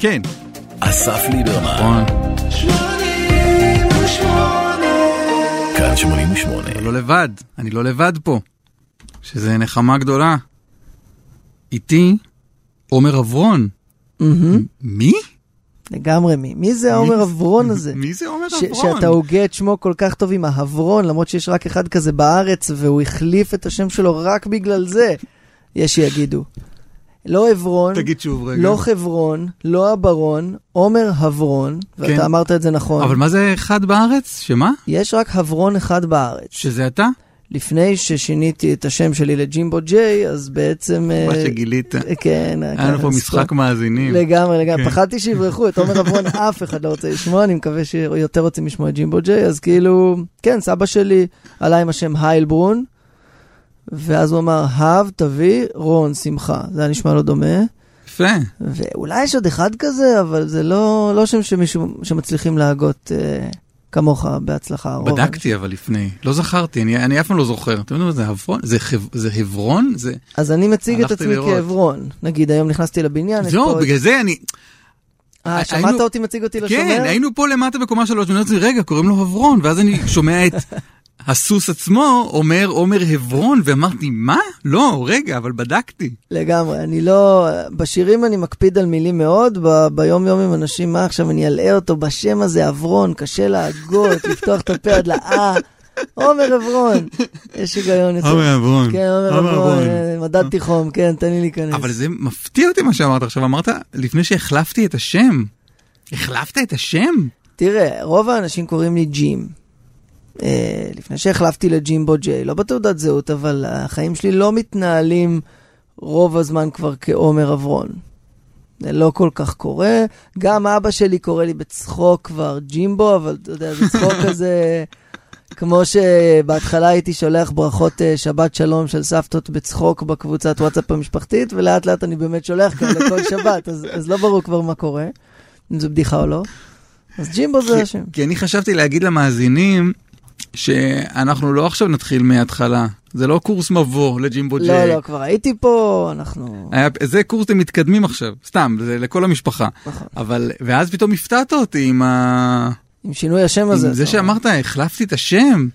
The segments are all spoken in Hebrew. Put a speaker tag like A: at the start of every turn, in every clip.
A: כן.
B: אסף ליברמן,
A: נכון.
B: כאן 88.
A: אני לא לבד, אני לא לבד פה. שזה נחמה גדולה. איתי עומר אברון. מי?
C: לגמרי מי. מי זה העומר אברון הזה?
A: מי זה עומר אברון?
C: שאתה הוגה את שמו כל כך טוב עם ההברון, למרות שיש רק אחד כזה בארץ, והוא החליף את השם שלו רק בגלל זה, יש שיגידו. לא עברון,
A: תגיד שוב רגע.
C: לא חברון, לא הברון, עומר הברון, ואתה
A: כן.
C: אמרת את זה נכון.
A: אבל מה זה אחד בארץ? שמה?
C: יש רק הברון אחד בארץ.
A: שזה אתה?
C: לפני ששיניתי את השם שלי לג'ימבו ג'יי, אז בעצם...
A: מה
C: אה,
A: שגילית.
C: כן.
A: היה לנו פה
C: כן,
A: משחק מאזינים.
C: לגמרי, לגמרי.
A: כן.
C: פחדתי שיברחו, את עומר אברון אף אחד לא רוצה לשמוע, אני מקווה שיותר רוצים לשמוע את ג'ימבו ג'יי, אז כאילו, כן, סבא שלי עלה עם השם היילברון, ואז הוא אמר, הב, תביא, רון, שמחה. זה היה נשמע לו דומה.
A: יפה.
C: ואולי יש עוד אחד כזה, אבל זה לא, לא שם שמישהו, שמצליחים להגות אה, כמוך בהצלחה. רוב
A: בדקתי אבל לפני, לא זכרתי, אני, אני אף פעם לא זוכר. אתם יודעים מה זה הברון? זה, חב, זה חברון? זה...
C: אז אני מציג את עצמי. כעברון. נגיד, היום נכנסתי לבניין,
A: זהו. בגלל זה אני...
C: אה, שמעת
A: היינו-
C: אותי מציג אותי לשומר?
A: כן, היינו פה למטה בקומה שלוש, ואני אומר לעצמי, רגע, קוראים לו הברון, ואז אני שומע את הסוס עצמו אומר עומר הברון, ואמרתי, מה? לא, רגע, אבל בדקתי.
C: לגמרי, אני לא... בשירים אני מקפיד על מילים מאוד, ב- ביום יום עם אנשים, מה עכשיו אני אלאה אותו בשם הזה, עברון, קשה להגות, לפתוח את הפה עד לאה. עומר עברון, יש היגיון יותר.
A: עומר עברון.
C: כן, עומר עברון,
A: עברון.
C: אה, מדד תיכון, כן, תן לי להיכנס.
A: אבל זה מפתיע אותי מה שאמרת עכשיו, אמרת לפני שהחלפתי את השם. החלפת את השם?
C: תראה, רוב האנשים קוראים לי ג'ים. אה, לפני שהחלפתי לג'ימבו ג'יי, לא בתעודת זהות, אבל החיים שלי לא מתנהלים רוב הזמן כבר כעומר אברון. זה לא כל כך קורה. גם אבא שלי קורא לי בצחוק כבר ג'ימבו, אבל אתה יודע, זה צחוק כזה... כמו שבהתחלה הייתי שולח ברכות אה, שבת שלום של סבתות בצחוק בקבוצת וואטסאפ המשפחתית, ולאט לאט אני באמת שולח כאלה כל שבת, אז, אז לא ברור כבר מה קורה, אם זו בדיחה או לא. אז ג'ימבו זה השם.
A: כי אני חשבתי להגיד למאזינים שאנחנו לא עכשיו נתחיל מההתחלה. זה לא קורס מבוא לג'ימבו ג'יי.
C: לא, לא, כבר הייתי פה, אנחנו...
A: היה, זה קורס אתם מתקדמים עכשיו, סתם, זה לכל המשפחה.
C: נכון.
A: אבל, ואז פתאום הפתעת אותי עם, ה...
C: עם שינוי השם
A: עם
C: הזה.
A: זה
C: אתה אומר.
A: שאמרת, החלפתי את השם.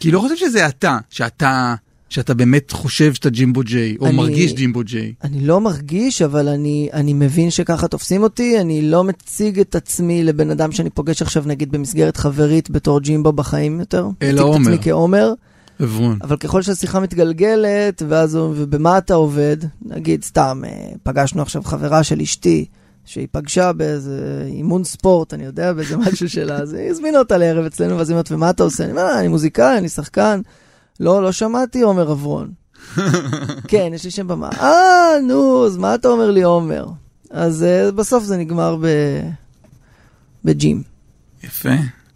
A: כי לא חושב שזה אתה, שאתה, שאתה באמת חושב שאתה ג'ימבו ג'יי, או
C: אני-
A: מרגיש ג'ימבו ג'יי.
C: אני לא מרגיש, אבל אני, אני מבין שככה תופסים אותי, אני לא מציג את עצמי לבן אדם שאני פוגש עכשיו, נגיד, במסגרת חברית בתור ג'ימבו בחיים יותר.
A: אלא
C: מציג את
A: עומר.
C: עצמי כעומר,
A: עברון.
C: אבל ככל שהשיחה מתגלגלת, ואז ובמה אתה עובד, נגיד, סתם, אה, פגשנו עכשיו חברה של אשתי, שהיא פגשה באיזה אימון ספורט, אני יודע, באיזה משהו שלה, אז היא הזמינה אותה לערב אצלנו, ואז היא אומרת, ומה אתה עושה? אני אומר, "אה, אני מוזיקאי, אני שחקן. לא, לא שמעתי עומר אברון. כן, יש לי שם במה. אה, נו, אז מה אתה אומר לי עומר? אז uh, בסוף זה נגמר ב... בג'ים.
A: יפה.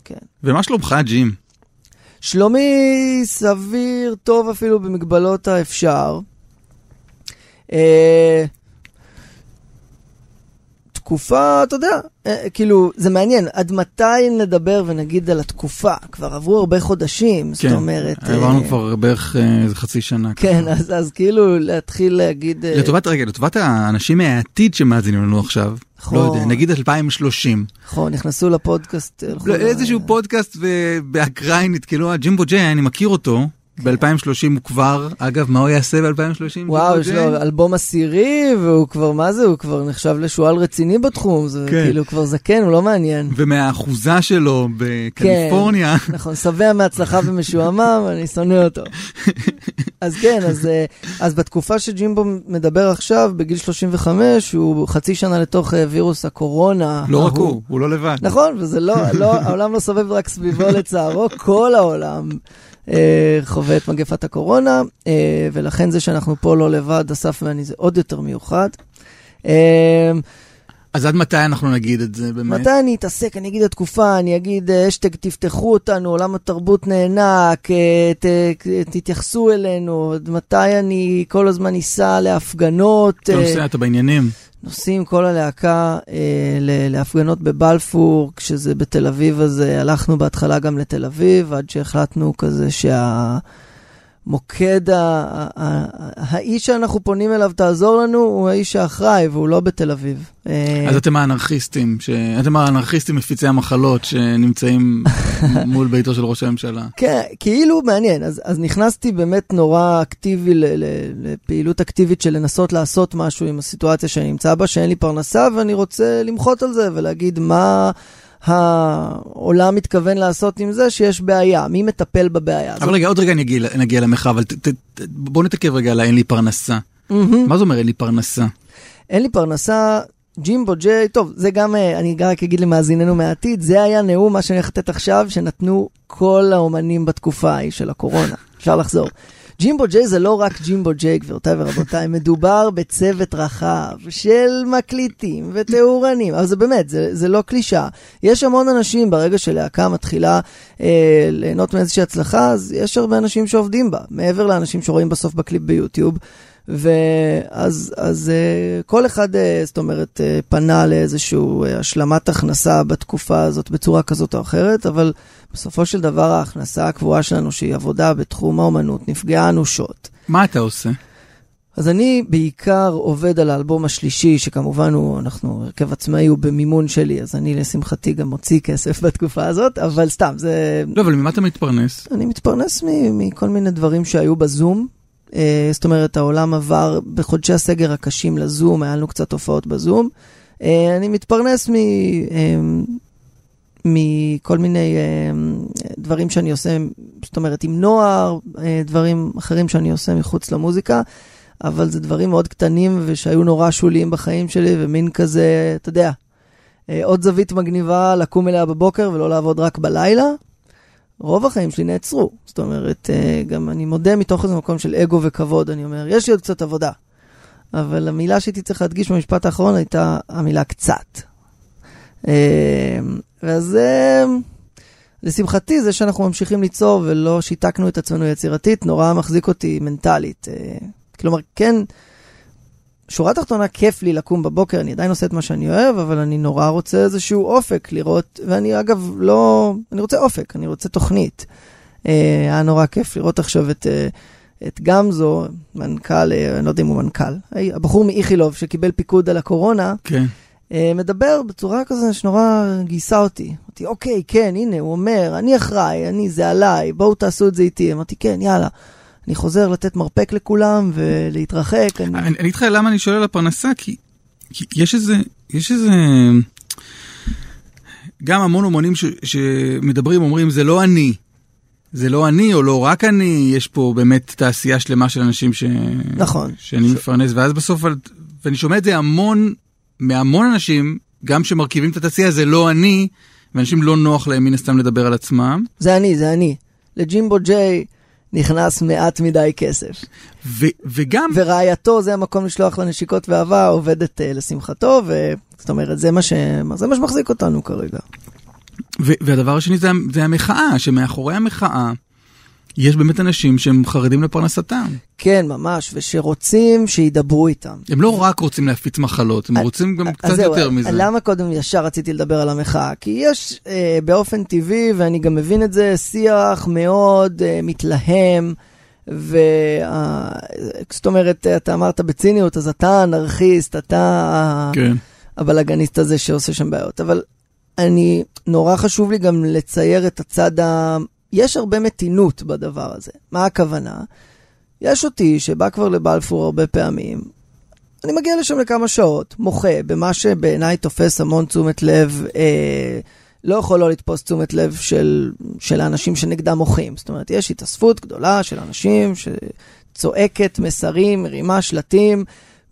C: כן.
A: ומה שלומך, ג'ים?
C: שלומי סביר, טוב אפילו במגבלות האפשר. אה, תקופה, אתה יודע, אה, כאילו, זה מעניין, עד מתי נדבר ונגיד על התקופה? כבר עברו הרבה חודשים, זאת אומרת... אה,
A: עברנו כבר בערך אה, איזה חצי שנה.
C: כן,
A: ככה.
C: אז, אז כאילו להתחיל להגיד... אה,
A: לטובת, רגע, לטובת האנשים מהעתיד שמאזינים לנו עכשיו,
C: נכון.
A: לא יודע, נגיד 2030,
C: נכון, נכנסו לפודקאסט.
A: לא,
C: ל-
A: איזשהו פודקאסט באקראי נתקלו, ג'ימבו ג'יי, אני מכיר אותו, ב-2030 הוא כבר, אגב, מה הוא יעשה ב-2030?
C: וואו, יש לו אלבום עשירי, והוא כבר, מה זה, הוא כבר נחשב לשועל רציני בתחום, זה
A: כן.
C: כאילו כבר זקן, הוא לא מעניין.
A: ומהאחוזה שלו בקליפורניה,
C: נכון, שבע מהצלחה ומשועמם, אני שונא אותו. אז כן, אז, אה, אז בתקופה שג'ימבו מדבר עכשיו, בגיל 35, הוא חצי שנה לתוך אה, וירוס הקורונה.
A: לא רק. הוא, הוא לא לבד.
C: נכון, וזה לא, לא, העולם לא סובב רק סביבו לצערו, כל העולם חווה את מגפת הקורונה, אה, ולכן זה שאנחנו פה לא לבד, אסף ואני, זה עוד יותר מיוחד. אה,
A: אז עד מתי אנחנו נגיד את זה באמת?
C: מתי אני אתעסק? אני אגיד התקופה, אני אגיד אשטג תפתחו אותנו, עולם התרבות נאנק, אה, ת, תתייחסו אלינו, עד מתי אני כל הזמן אסע להפגנות.
A: אתה
C: אה,
A: נוסע, אתה בעניינים.
C: נוסעים כל הלהקה אה, להפגנות בבלפור, כשזה בתל אביב, אז אה, הלכנו בהתחלה גם לתל אביב, עד שהחלטנו כזה המוקד, ה- ה- ה- האיש שאנחנו פונים אליו, תעזור לנו, הוא האיש האחראי, והוא לא בתל אביב. אה,
A: אז אתם האנרכיסטים, ש... אתם האנרכיסטים מפיצי המחלות שנמצאים מול ביתו של ראש הממשלה.
C: כן, כאילו מעניין. אז, אז נכנסתי באמת נורא אקטיבי ל, ל, לפעילות אקטיבית של לנסות לעשות משהו עם הסיטואציה שאני נמצא בה, שאין לי פרנסה, ואני רוצה למחות על זה ולהגיד מה העולם מתכוון לעשות עם זה שיש בעיה, מי מטפל בבעיה הזאת.
A: אבל רגע, עוד רגע נגיע, נגיע למחאה, אבל ת, ת, ת, בוא נתעכב רגע על האין לי פרנסה.
C: מהמם.
A: מה זה אומר אין לי פרנסה?
C: אין לי פרנסה, ג'ימבו ג'יי, טוב, זה גם, אה, אני רק אגיד למאזיננו מהעתיד, זה היה נאום, מה שאני הולך לתת עכשיו, שנתנו כל האומנים בתקופה ההיא של הקורונה. אפשר לחזור. ג'ימבו ג'יי זה לא רק ג'ימבו ג'יי, גבירותיי ורבותיי, מדובר בצוות רחב של מקליטים ותאורנים, אבל זה באמת, זה, זה לא קלישה. יש המון אנשים, ברגע שלהקה מתחילה אה, ליהנות מאיזושהי הצלחה, אז יש הרבה אנשים שעובדים בה, מעבר לאנשים שרואים בסוף בקליפ ביוטיוב. ואז אז, uh, כל אחד, uh, זאת אומרת, uh, פנה לאיזושהי השלמת הכנסה בתקופה הזאת בצורה כזאת או אחרת, אבל בסופו של דבר ההכנסה הקבועה שלנו, שהיא עבודה בתחום האומנות, נפגעה אנושות.
A: מה אתה עושה?
C: אז אני בעיקר עובד על האלבום השלישי, שכמובן הוא, אנחנו, הרכב עצמאי הוא במימון שלי, אז אני לשמחתי גם מוציא כסף בתקופה הזאת, אבל סתם, זה...
A: לא, אבל ממה אתה מתפרנס?
C: אני מתפרנס מ- מכל מיני דברים שהיו בזום. Uh, זאת אומרת, העולם עבר בחודשי הסגר הקשים לזום, היה לנו קצת הופעות בזום. Uh, אני מתפרנס מ, uh, מכל מיני uh, דברים שאני עושה, זאת אומרת, עם נוער, uh, דברים אחרים שאני עושה מחוץ למוזיקה, אבל זה דברים מאוד קטנים ושהיו נורא שוליים בחיים שלי, ומין כזה, אתה יודע, uh, עוד זווית מגניבה לקום אליה בבוקר ולא לעבוד רק בלילה. רוב החיים שלי נעצרו. זאת אומרת, אה, גם אני מודה מתוך איזה מקום של אגו וכבוד, אני אומר, יש לי עוד קצת עבודה. אבל המילה שהייתי צריך להדגיש במשפט האחרון הייתה המילה קצת. אה, ואז אה, לשמחתי, זה שאנחנו ממשיכים ליצור ולא שיתקנו את עצמנו יצירתית, נורא מחזיק אותי מנטלית. כלומר, כן, שורה תחתונה, כיף לי לקום בבוקר, אני עדיין עושה את מה שאני אוהב, אבל אני נורא רוצה איזשהו אופק לראות, ואני אגב לא, אני רוצה אופק, אני רוצה תוכנית. אה, היה נורא כיף לראות עכשיו את, אה, את גמזו, מנכ"ל, אה, אני לא יודע אם הוא מנכ"ל, אה, הבחור מאיכילוב שקיבל פיקוד על הקורונה,
A: כן.
C: אה, מדבר בצורה כזו שנורא גייסה אותי. אמרתי, אוקיי, כן, הנה, הוא אומר, אני אחראי, אני, זה עליי, בואו תעשו את זה איתי. אמרתי, כן, יאללה. אני חוזר לתת מרפק לכולם ולהתרחק. אני...
A: אני אגיד לך למה אני שואל על הפרנסה, כי, כי יש איזה, יש איזה, גם המון אומנים ש, שמדברים אומרים זה לא אני, זה לא אני או לא רק אני, יש פה באמת תעשייה שלמה של אנשים ש...
C: נכון.
A: שאני
C: ש...
A: מפרנס, ואז בסוף, ואני שומע את זה המון, מהמון אנשים, גם שמרכיבים את התעשייה, זה לא אני, ואנשים לא נוח להם מן הסתם לדבר על עצמם.
C: זה אני, זה אני. לג'ימבו ג'יי נכנס מעט מדי כסף.
A: ו- וגם...
C: ורעייתו, זה המקום לשלוח לה נשיקות ואהבה, עובדת uh, לשמחתו, וזאת אומרת, זה מה, ש... זה מה שמחזיק אותנו כרגע.
A: ו- והדבר השני זה, זה המחאה, שמאחורי המחאה יש באמת אנשים שהם חרדים לפרנסתם.
C: כן, ממש, ושרוצים שידברו איתם.
A: הם לא רק רוצים להפיץ מחלות, הם רוצים גם קצת
C: זהו,
A: יותר מזה.
C: למה קודם ישר רציתי לדבר על המחאה? כי יש אה, באופן טבעי, ואני גם מבין את זה, שיח מאוד אה, מתלהם. ו... זאת אומרת, אתה אמרת בציניות, אז אתה אנרכיסט, אתה
A: כן.
C: הבלאגניסט הזה שעושה שם בעיות. אבל אני, נורא חשוב לי גם לצייר את הצד. יש הרבה מתינות בדבר הזה. מה הכוונה? יש אותי שבא כבר לבלפור הרבה פעמים, אני מגיע לשם לכמה שעות, מוחה במה שבעיניי תופס המון תשומת לב, אה, לא יכול לא לתפוס תשומת לב של, של האנשים שנגדם מוחים. זאת אומרת, יש התאספות גדולה של אנשים שצועקת מסרים, מרימה שלטים,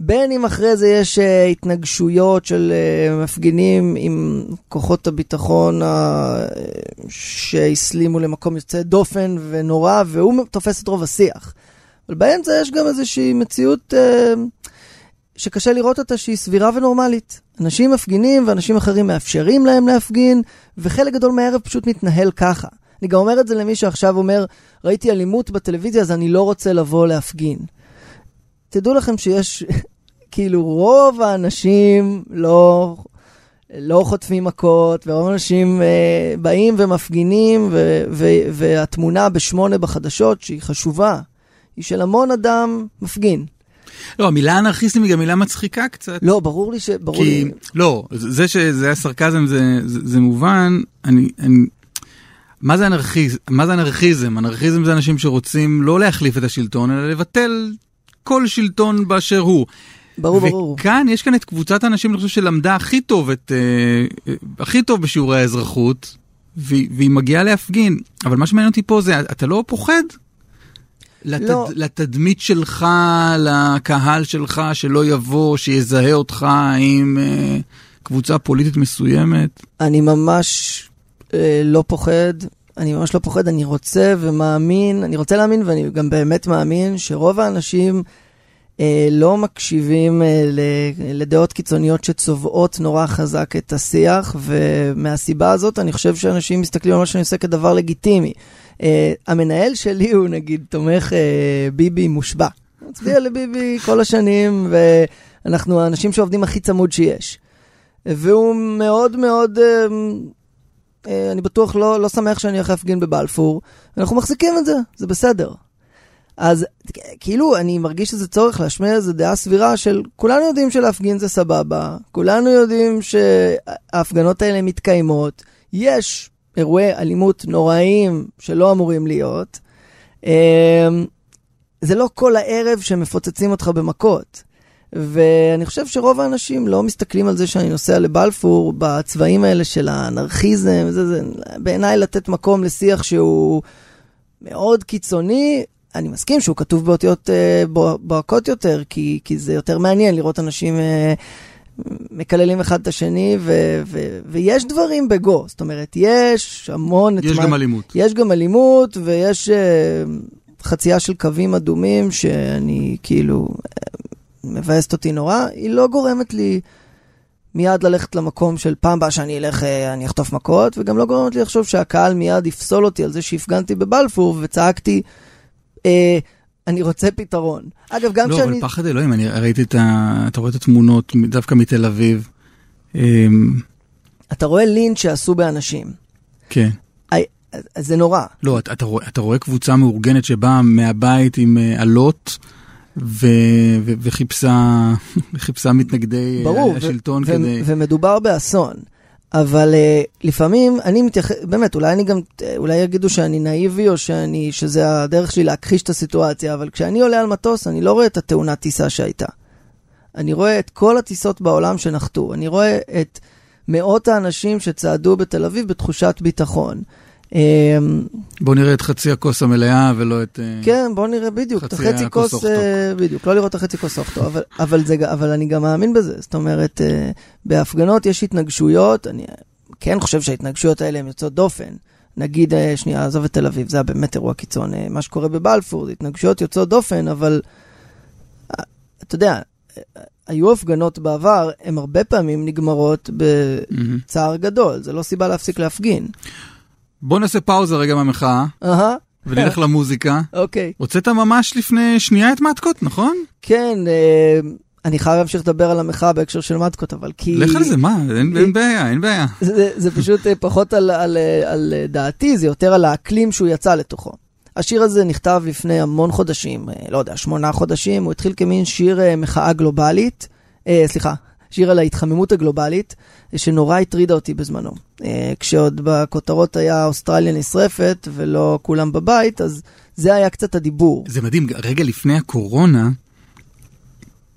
C: בין אם אחרי זה יש uh, התנגשויות של uh, מפגינים עם כוחות הביטחון uh, שהסלימו למקום יוצא דופן ונורא, והוא תופס את רוב השיח. אבל באמצע יש גם איזושהי מציאות uh, שקשה לראות אותה שהיא סבירה ונורמלית. אנשים מפגינים ואנשים אחרים מאפשרים להם להפגין, וחלק גדול מהערב פשוט מתנהל ככה. אני גם אומר את זה למי שעכשיו אומר, ראיתי אלימות בטלוויזיה אז אני לא רוצה לבוא להפגין. תדעו לכם שיש, כאילו רוב האנשים לא, לא חוטפים מכות, ורוב האנשים uh, באים ומפגינים, ו- ו- והתמונה בשמונה בחדשות, שהיא חשובה, היא של המון אדם מפגין.
A: לא, המילה אנרכיסטים היא גם מילה מצחיקה קצת.
C: לא, ברור לי ש... ברור
A: כי,
C: לי...
A: לא, זה שזה היה סרקזם זה, זה, זה מובן, אני, אני, מה זה, אנרכיז, מה זה אנרכיזם? אנרכיזם זה אנשים שרוצים לא להחליף את השלטון, אלא לבטל כל שלטון באשר הוא.
C: ברור, ברור.
A: וכאן יש כאן את קבוצת האנשים, אני חושב, שלמדה הכי טוב, את, אה, הכי טוב בשיעורי האזרחות, והיא, מגיעה להפגין. אבל מה שמעניין אותי פה זה, אתה לא פוחד? לתד,
C: לא.
A: לתדמית שלך, לקהל שלך, שלא יבוא, שיזהה אותך עם אה, קבוצה פוליטית מסוימת?
C: אני ממש אה, לא פוחד, אני ממש לא פוחד, אני רוצה ומאמין, אני רוצה להאמין ואני גם באמת מאמין שרוב האנשים אה, לא מקשיבים אה, לדעות קיצוניות שצובעות נורא חזק את השיח, ומהסיבה הזאת אני חושב שאנשים מסתכלים על מה שאני עושה כדבר לגיטימי. אה, המנהל שלי הוא נגיד תומך אה, ביבי מושבע. מצביע לביבי כל השנים, ואנחנו האנשים שעובדים הכי צמוד שיש. והוא מאוד מאוד, אה, אה, אני בטוח לא, לא שמח שאני הולך להפגין בבלפור, אנחנו מחזיקים את זה, זה בסדר. אז כאילו אני מרגיש שזה צורך להשמיע איזו דעה סבירה של כולנו יודעים שלהפגין זה סבבה, כולנו יודעים שההפגנות האלה מתקיימות, יש אירועי אלימות נוראיים שלא אמורים להיות. אה, זה לא כל הערב שמפוצצים אותך במכות. ואני חושב שרוב האנשים לא מסתכלים על זה שאני נוסע לבלפור בצבעים האלה של האנרכיזם, זה, זה בעיניי לתת מקום לשיח שהוא מאוד קיצוני. אני מסכים שהוא כתוב באותיות אה, בוהקות יותר, כי, כי זה יותר מעניין לראות אנשים אה, מקללים אחד את השני, ו, ו, ויש דברים בגו, זאת אומרת, יש המון...
A: יש
C: מה-
A: גם אלימות.
C: יש גם אלימות ויש אה, חצייה של קווים אדומים שאני כאילו, אה, מבאסת אותי נורא, היא לא גורמת לי מיד ללכת למקום של פעם הבאה שאני אלך, אני אחטוף מכות, וגם לא גורמת לי לחשוב שהקהל מיד יפסול אותי על זה שהפגנתי בבלפור וצעקתי, אני רוצה פתרון. אגב, גם
A: לא,
C: כשאני...
A: אבל פחד אלוהים, אני ראיתי את ה... אתה רואה את התמונות דווקא מתל אביב. אמ,
C: אתה רואה לינץ' שעשו באנשים.
A: כן.
C: אז זה נורא.
A: לא, אתה, אתה, רואה, אתה רואה קבוצה מאורגנת שבאה מהבית עם אה, אלות ו, ו, וחיפשה, וחיפשה מתנגדי אה,
C: ברור,
A: השלטון
C: ו-
A: כדי...
C: ו- ומדובר באסון. אבל uh, לפעמים אני מתייחס, באמת, אולי אני גם, אולי יגידו שאני נאיבי או שאני, שזה הדרך שלי להכחיש את הסיטואציה, אבל כשאני עולה על מטוס, אני לא רואה את התאונת טיסה שהייתה. אני רואה את כל הטיסות בעולם שנחתו. אני רואה את מאות האנשים שצעדו בתל אביב בתחושת ביטחון. אמ,
A: בוא נראה את חצי הכוס המלאה ולא את... אה,
C: כן, בוא נראה בדיוק, את
A: חצי
C: החצי כוס. אה, בדיוק, לא לראות את החצי כוס אוכטו, אבל, אבל, זה, אבל אני גם מאמין בזה, זאת אומרת, אה, בהפגנות יש התנגשויות, אני כן חושב שההתנגשויות האלה הן יוצאות דופן. נגיד, שנייה, עזוב את תל אביב, זה היה באמת אירוע קיצון, מה שקורה בבלפור, זה התנגשויות יוצאות דופן, אבל אתה יודע, היו הפגנות בעבר, הן הרבה פעמים נגמרות. בצער גדול, זה לא סיבה להפסיק להפגין.
A: בוא נעשה פאוזה רגע מהמחאה
C: אהה,
A: ונלך למוזיקה.
C: אוקיי.
A: הוצאת ממש לפני שנייה את מתקות, נכון?
C: כן, אה, אני חייב להמשיך לדבר על המחאה בהקשר של מתקות, אבל כי...
A: לך על זה, מה? אין, אין בעיה, אין בעיה.
C: זה, זה פשוט אה, פחות על, על, אה, על דעתי, זה יותר על האקלים שהוא יצא לתוכו. השיר הזה נכתב לפני המון חודשים, לא יודע, שמונה חודשים, הוא התחיל כמין שיר אה, מחאה גלובלית, אה, סליחה, שיר על ההתחממות הגלובלית, שנורא הטרידה אותי בזמנו. אה, כשעוד בכותרות היה אוסטרליה נשרפת ולא כולם בבית, אז זה היה קצת הדיבור.
A: זה מדהים, רגע לפני הקורונה,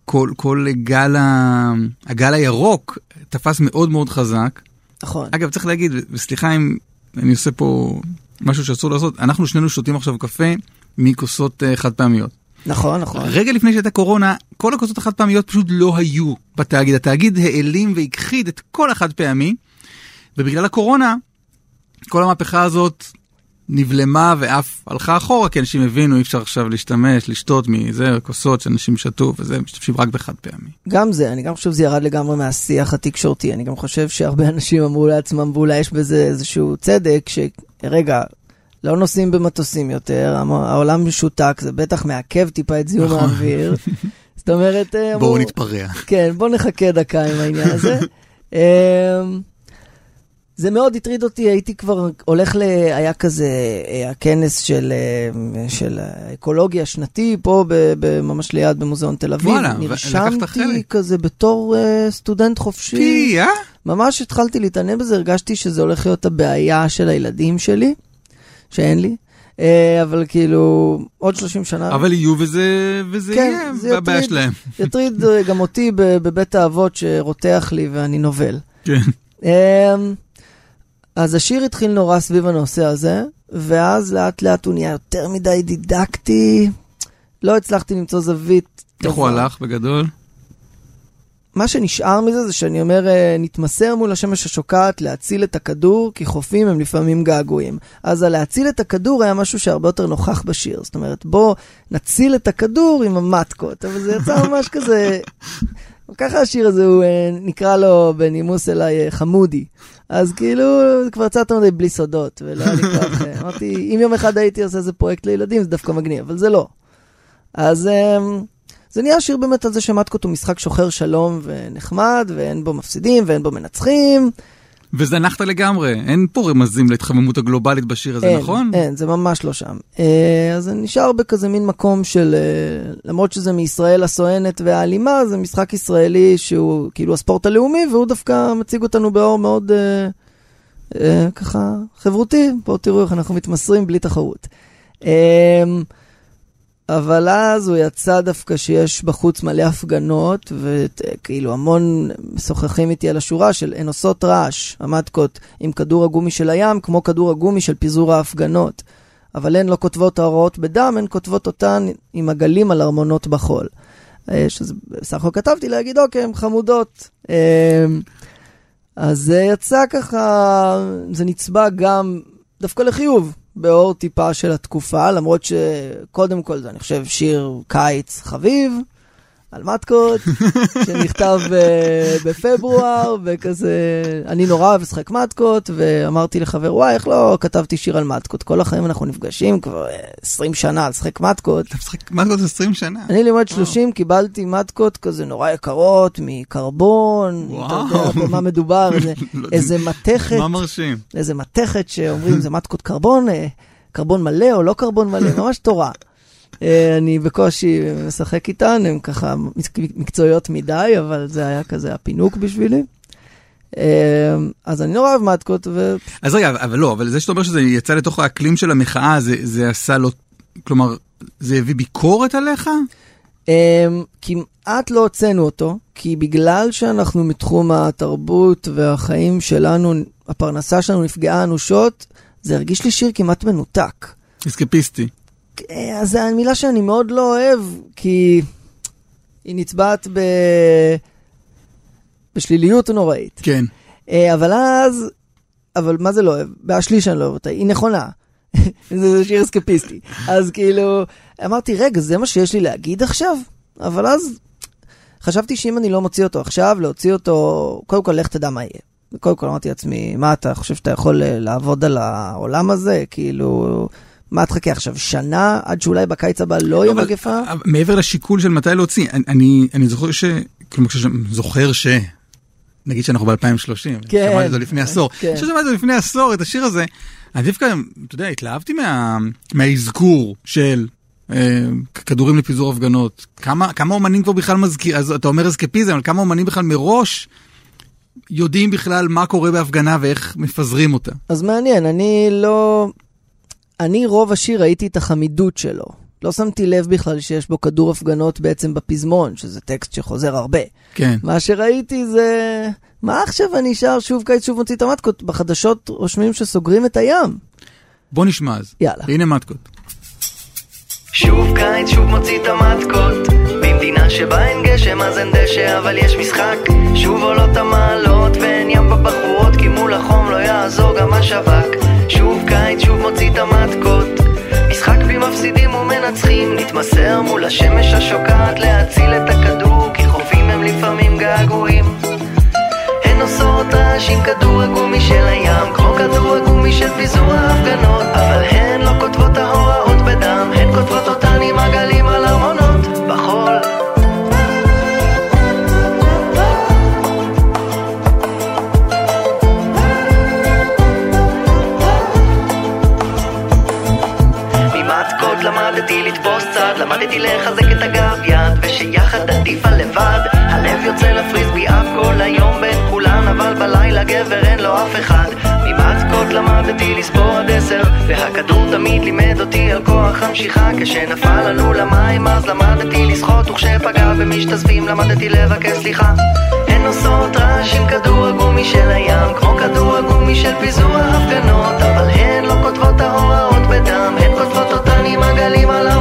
A: כל, כל גל, ה... הגל הירוק תפס מאוד מאוד חזק.
C: נכון.
A: אגב, צריך להגיד, וסליחה אם אני עושה פה משהו שאסור לעשות, אנחנו שנינו שותים עכשיו קפה מכוסות אה, חד פעמיות.
C: נכון, נכון.
A: רגע לפני שהייתה קורונה, כל הכוסות החד פעמיות פשוט לא היו בתאגיד. התאגיד העלים והכחיד את כל החד פעמי, ובגלל הקורונה, כל המהפכה הזאת נבלמה ואף הלכה אחורה, כי אנשים הבינו, אי אפשר עכשיו להשתמש, לשתות מזה, כוסות שאנשים שתו וזה, משתמשים רק בחד פעמי.
C: גם זה, אני גם חושב שזה ירד לגמרי מהשיח התקשורתי. אני גם חושב שהרבה אנשים אמרו לעצמם, ואולי יש בזה איזשהו צדק, שרגע, לא נוסעים במטוסים יותר, העולם משותק, זה בטח מעכב טיפה את זיהום
A: נכון.
C: האוויר. זאת אומרת... אה,
A: בואו נתפרע. כן,
C: בואו נחכה דקה עם העניין הזה. אמ, זה מאוד הטריד אותי, הייתי כבר הולך ל... היה כזה אה, הכנס של, אה, של האקולוגיה השנתי, פה ב, ממש ליד במוזיאון תל אביב.
A: וואלה,
C: נרשמתי כזה בתור uh, סטודנט חופשי.
A: פי, אה?
C: ממש התחלתי להתענן בזה, הרגשתי שזה הולך להיות הבעיה של הילדים שלי. שאין לי. אה, אבל כאילו, עוד 30 שנה.
A: אבל יהיו וזה, וזה
C: כן,
A: יהיה
C: זה
A: הבעיה
C: יטריד.
A: שלהם.
C: יטריד אה, גם אותי בבית האבות שרותח לי ואני נובל.
A: כן.
C: אמ, אז השיר התחיל נורא סביב הנושא הזה, ואז לאט לאט הוא נהיה יותר מדי דידקטי. לא הצלחתי למצוא זווית.
A: איך הוא. הלך בגדול?
C: מה שנשאר מזה זה שאני אומר, אה, נתמסר מול השמש השוקעת להציל את הכדור, כי חופים הם לפעמים געגועים. אז הלהציל את הכדור היה משהו שהרבה יותר נוכח בשיר. זאת אומרת, בוא נציל את הכדור עם המטקות, אבל זה יצא ממש כזה... ככה השיר הזה, הוא אה, נקרא לו בנימוס אליי אה, חמודי. אז כאילו, כבר יצא יותר מדי בלי סודות, ולא היה לי כוח. אמרתי, אם יום אחד הייתי עושה איזה פרויקט לילדים, זה דווקא מגניב, אבל זה לא. אז זה נהיה שיר באמת על זה שמטקות הוא משחק שוחר שלום ונחמד, ואין בו מפסידים ואין בו מנצחים.
A: וזנחת לגמרי, אין פה רמזים להתחממות הגלובלית בשיר הזה,
C: אין,
A: נכון?
C: אין, זה ממש לא שם. אה, אז זה נשאר בכזה מין מקום של, אה, למרות שזה מישראל הסואנת והאלימה, זה משחק ישראלי שהוא כאילו הספורט הלאומי, והוא דווקא מציג אותנו באור מאוד אה, אה, ככה חברותי. בואו תראו איך אנחנו מתמסרים בלי תחרות. אה, אבל אז הוא יצא דווקא שיש בחוץ מלא הפגנות, וכאילו המון משוחחים איתי על השורה של הן עושות רעש, המטקות, עם כדור הגומי של הים, כמו כדור הגומי של פיזור ההפגנות. אבל הן לא כותבות ההוראות בדם, הן כותבות אותן עם עגלים על ארמונות בחול. אה, שזה בסך הכל כתבתי להגיד, אוקיי, הן חמודות. אה, אז זה יצא ככה, זה נצבע גם דווקא לחיוב, באור טיפה של התקופה, למרות שקודם כל זה, אני חושב, שיר קיץ חביב, על מתקות, שנכתב אה, בפברואר, וכזה, אני נורא אוהב לשחק מתקות, ואמרתי לחבר, וואי, איך לא כתבתי שיר על מתקות? כל החיים אנחנו נפגשים כבר אה, 20 שנה על לשחק מתקות.
A: אתה משחק מתקות 20 שנה.
C: אני לימד 30, קיבלתי מתקות כזה נורא יקרות, מקרבון, אתה יודע
A: וואו.
C: במה מדובר, איזה-
A: לא,
C: איזה מתכת,
A: מה מרשים?
C: איזה מתכת שאומרים זה מתקות קרבון, אה, קרבון מלא או לא קרבון מלא, ממש תורה. אה, אני בקושי משחק איתן, הן ככה מק- מקצועיות מדי, אבל זה היה כזה הפינוק בשבילי. אה, אז אני נורא אוהב מתקות, ו...
A: אז רגע, אבל לא, אבל זה שאתה אומר שזה יצא לתוך האקלים של המחאה, זה, זה עשה לו, כלומר, זה הביא ביקורת עליך?
C: Um, כמעט לא הוצאנו אותו, כי בגלל שאנחנו מתחום התרבות והחיים שלנו, הפרנסה שלנו נפגעה אנושות, זה הרגיש לי שיר כמעט מנותק.
A: אסקפיסטי.
C: אה, אז זו מילה שאני מאוד לא אוהב, כי היא נצבעת ב... בשליליות נוראית.
A: כן.
C: אה, אבל אז, אבל מה זה לא אוהב? בהשליש אני לא אוהב אותה, היא נכונה. זה שיר אסקפיסטי. אז כאילו, אמרתי, רגע, זה מה שיש לי להגיד עכשיו? אבל אז חשבתי שאם אני לא מוציא אותו עכשיו, להוציא אותו, קודם כל, לך תדע מה יהיה. קודם כל אמרתי לעצמי, מה אתה חושב שאתה יכול אה, לעבוד על העולם הזה? כאילו, מה תחכה עכשיו, שנה עד שאולי בקיץ הבא לא יהיה מגפה?
A: אבל מעבר לשיקול של מתי להוציא, אני- אני, זוכר ש... כלומר, זוכר ש... נגיד שאנחנו ב-2030,
C: כן.
A: שמעתי זה לפני עשור.
C: כן.
A: כששמעתי זה לפני עשור, את השיר הזה, אני דווקא, אתה יודע, התלהבתי מה, מהאזכור של אה, כדורים לפיזור הפגנות. כמה, כמה אומנים כבר בכלל מזכיר, אז אתה אומר אסקפיזם, אבל כמה אומנים בכלל מראש יודעים בכלל מה קורה בהפגנה ואיך מפזרים אותה.
C: אז מעניין, אני לא... אני רוב השיר ראיתי את החמידות שלו. לא שמתי לב בכלל שיש בו כדור הפגנות בעצם בפזמון, שזה טקסט שחוזר הרבה.
A: כן.
C: מה שראיתי זה... מה עכשיו אני שר שוב קיץ שוב מוציא את המטקות? בחדשות רושמים שסוגרים את הים.
A: בוא נשמע אז.
C: יאללה.
A: הנה מתקות.
D: שוב קיץ, שוב מוציא את המתקות במדינה שבה אין גשם אז אין דשא אבל יש משחק. שוב עולות המעלות ואין ים בבחורות כי מול החום לא יעזור גם השב"כ שוב קיץ, שוב מוציא את המתקות. משחק בלי מפסידים ומנצחים נתמסר מול השמש השוקעת להציל את הכדור כי חופים הם לפעמים געגועים. הן עושות רעש עם כדור הגומי של הים כמו כדור הגומי של פיזור ההפגנות. אבל הן לא כותבות ההוראות בדם הן כותבות אותן עם עגלים על למדתי לחזק את הגב יד, ושיחד עדיף על לבד. הלב יוצא לפריז בי אף כל היום בין כולן,
E: אבל בלילה גבר
D: אין לו אף אחד. ממצקות
E: למדתי לספור עד עשר,
D: והכדור תמיד לימד אותי על כוח
E: המשיכה.
D: כשנפל לנו למים אז למדתי לשחות, וכשפגע במשתזפים למדתי לבקש סליחה. הן עושות רעש עם כדור הגומי של הים, כמו כדור הגומי של פיזור ההפגנות, אבל הן לא כותבות ההוראות בדם, הן כותבות אותן עם הגלים על ה...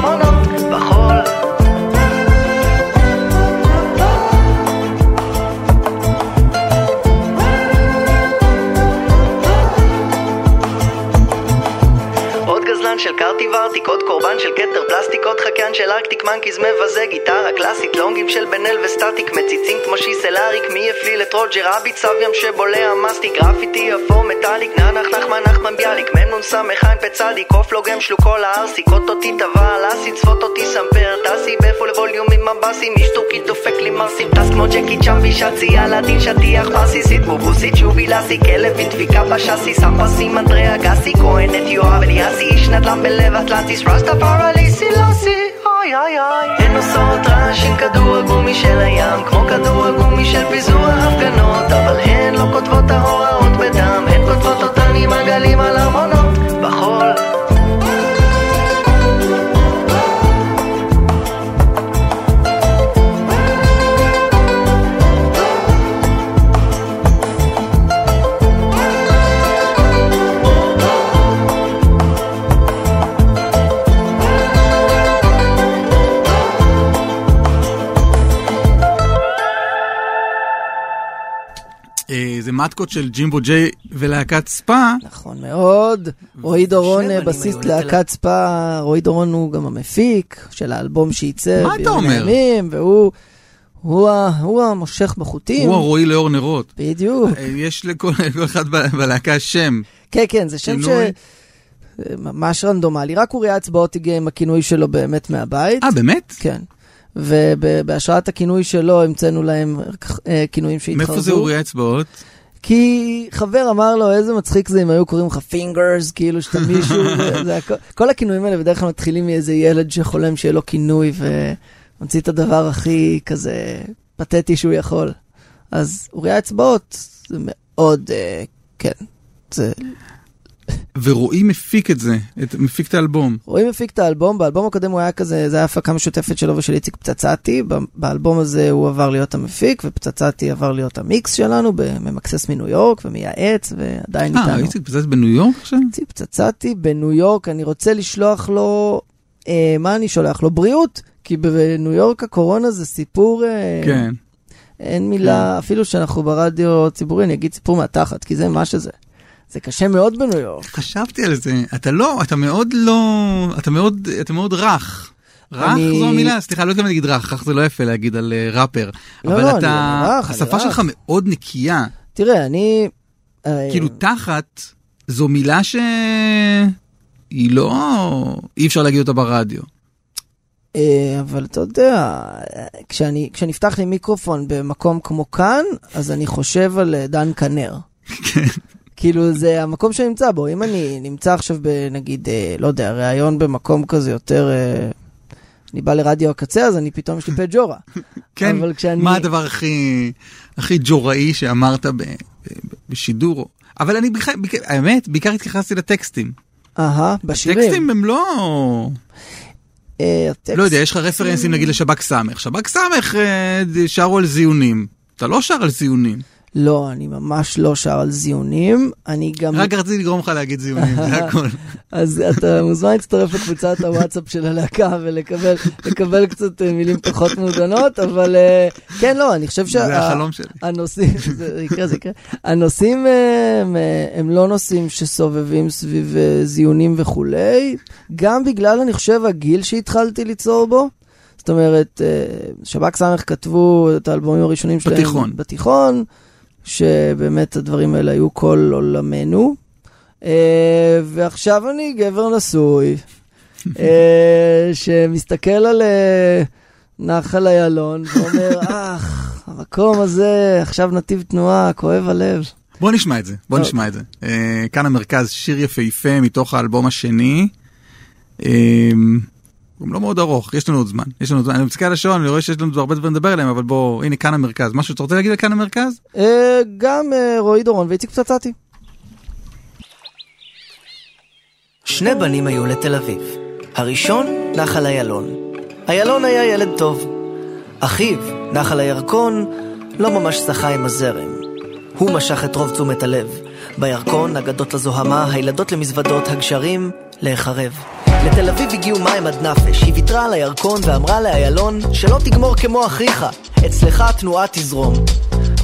D: גזלן של קרטי ורטיק, עוד קורבן של כתר פלסטיק, עוד חקיין של ארקטיק מנקיז מבזה, גיטרה קלאסית, לונגים של בן אל וסטטיק, מציצים כמו שיסלאריק, מי הפליל את רוג'ר רביט, סב ים שבולע מסטיק, גרפיטי אפור מטאליק, נח נחמן נחמן ביאליק, מנון סמך עין פצדיק, עוף לוגם שלוקו לארסיק, אותי טבע על אסי, צפות אותי סמפר, טסי בפול ווליום עם מבסים, איש טורקי דופק לי מרסים, טס כמו ג'קי צ'אמבי שצי, אלאדין שטיח פרסיסית, בובוסית שובי לסי, כלב עם דפיקה בשאסי, סמפסים אנדריה גסי, כהנת יואב אליאסי, נדל"ן בלב אטלנטיס, רסטה פרליסי לוסי, אוי אוי אוי. הן עושות רעש עם כדור הגומי של הים, כמו כדור הגומי של פיזור ההפגנות, אבל הן לא כותבות ההוראות בדם, הן כותבות אותן עם עגלים על ארמונות, בחול.
A: זה מתקות של ג'ימבו ג'יי ולהקת ספא.
C: נכון מאוד. רועי דורון, בסיסט
D: לתל-
C: להקת ספא, רועי דורון הוא גם המפיק של האלבום שייצא.
A: מה אתה
C: בימים
A: אומר?
C: הימים, והוא הוא ה- הוא המושך בחוטים.
A: הוא הרועי לאור נרות.
C: בדיוק.
A: אה, יש לכל לכל אחד ב- בלהקה שם.
C: כן, כן, זה שם ש...
A: כינוי?
C: אה, ממש רנדומלי. רק אוריה אצבעות הגיע עם הכינוי שלו באמת מהבית.
A: אה, באמת?
C: כן. ובהשראת הכינוי שלו המצאנו להם אה, כינויים שהתחרזו.
A: מאיפה זה אורי האצבעות?
C: כי חבר אמר לו, איזה מצחיק זה אם היו קוראים לך פינגרס, כאילו שאתה מישהו, זה, הכל, כל הכינויים האלה בדרך כלל מתחילים מאיזה ילד שחולם שיהיה לו כינוי וממציא את הדבר הכי כזה פתטי שהוא יכול. אז אוריה אצבעות זה מאוד, אה, כן, זה...
A: ורועי מפיק את זה, את- מפיק את האלבום.
C: רועי מפיק את האלבום, באלבום הקודם הוא היה כזה, זה היה הפקה משותפת שלו ושל איציק פצצתי, באלבום הזה הוא עבר להיות המפיק, ופצצתי עבר להיות המיקס שלנו, בממקסס מניו יורק ומייעץ, ועדיין
A: אה,
C: איתנו.
A: איציק פצץ בניו יורק עכשיו?
C: איציק פצצתי בניו יורק, אני רוצה לשלוח לו, אה, מה אני שולח לו? בריאות, כי בניו יורק הקורונה זה סיפור, אה,
A: כן.
C: אין מילה, אפילו שאנחנו ברדיו ציבורי, אני אגיד סיפור מהתחת, כי זה מה שזה. זה קשה מאוד בניו יורק.
A: חשבתי על זה. אתה לא, אתה מאוד לא, אתה מאוד, אתה מאוד רך. רך
C: אני-
A: זו המילה, סליחה, לא יודע אם להגיד רך, רך זה לא יפה להגיד על אה, ראפר.
C: לא,
A: אבל
C: לא,
A: אתה,
C: אני רך, אני
A: השפה
C: רך.
A: שלך מאוד נקייה.
C: תראה, אני... אה,
A: כאילו תחת זו מילה שהיא לא, אי אפשר להגיד אותה ברדיו.
C: אה, אבל אתה יודע, כשאני, כשנפתח לי מיקרופון במקום כמו כאן, אז אני חושב על דן כנר. כאילו זה המקום שאני נמצא בו, אם אני נמצא עכשיו בנגיד, אה, לא יודע, ראיון במקום כזה יותר, אה, אני בא לרדיו הקצה, אז אני פתאום יש לי פה ג'ורה.
A: כן,
C: כשאני...
A: מה הדבר הכי, הכי ג'וראי שאמרת ב, ב, ב, בשידור? אבל אני, בכלל- בכ- האמת, בעיקר התייחסתי לטקסטים.
C: אהה, בשירים.
A: טקסטים הם לא...
C: אה,
A: לא יודע, יש לך רפרנסים נגיד לשב"כ סמך. שב"כ סמך אה, שרו על זיונים. אתה לא שר על זיונים.
C: לא, אני ממש לא שר על זיונים. אני גם...
A: רק רציתי לגרום לך להגיד זיונים, זה הכל.
C: אז אתה מוזמן להצטרף לקבוצת הוואטסאפ של הלהקה ולקבל לקבל קצת אה, מילים פחות מעודנות, אבל אה, כן, לא, אני חושב שה...
A: זה החלום שלי.
C: הנושאים, זה יקרה, זה יקרה. הנושאים אה, הם, לא נושאים שסובבים סביב זיונים וכולי, גם בגלל, אני חושב, הגיל שהתחלתי ליצור בו. זאת אומרת, שב"כ סמך כתבו את האלבומים הראשונים שלהם
A: בתיכון.
C: בתיכון, שבאמת הדברים האלה היו כל עולמנו. אה, ועכשיו אני גבר נשוי, אה, שמסתכל על אה, נחל איילון ואומר, אך, המקום הזה, עכשיו נתיב תנועה, כואב הלב.
A: בוא נשמע את זה, בוא. נשמע את זה. אה, כאן המרכז, שיר יפהפה מתוך האלבום השני. גם לא מאוד ארוך, יש לנו עוד זמן. יש לנו עוד זמן. אני מסתכל על השעון, אני רואה שיש לנו הרבה דברים לדבר עליהם, אבל בוא, הנה כאן המרכז. משהו שאתה רוצה להגיד על כאן המרכז?
C: אה, גם אה, רועי דורון ואיציק פצצתי.
D: שני בנים היו לתל אביב. הראשון, נחל איילון. איילון היה ילד טוב. אחיו, נחל הירקון, לא ממש שחה עם הזרם. הוא משך את רוב תשומת הלב. בירקון, אגדות לזוהמה, הילדות למזוודות, הגשרים, להיחרב. לתל אביב הגיעו מים עד נפש, היא ויתרה על הירקון ואמרה לאיילון שלא תגמור כמו אחיך, אצלך התנועה תזרום.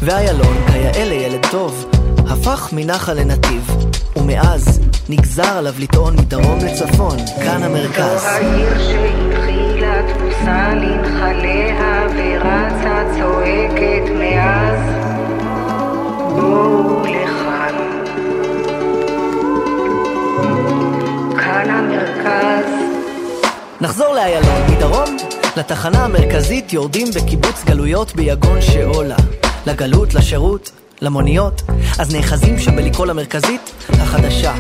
D: ואיילון, כיאה לילד טוב, הפך מנחל לנתיב, ומאז נגזר עליו לטעון מדרום לצפון, כאן המרכז.
F: זו העיר שהתחילה תבוסה לנחליה ורצה צועקת מאז בואו לכאן כאן המרכז
D: נחזור לאיילון, מדרום לתחנה המרכזית יורדים בקיבוץ גלויות ביגון שאולה. לגלות, לשירות, למוניות, אז נאחזים שם בלקרוא למרכזית החדשה.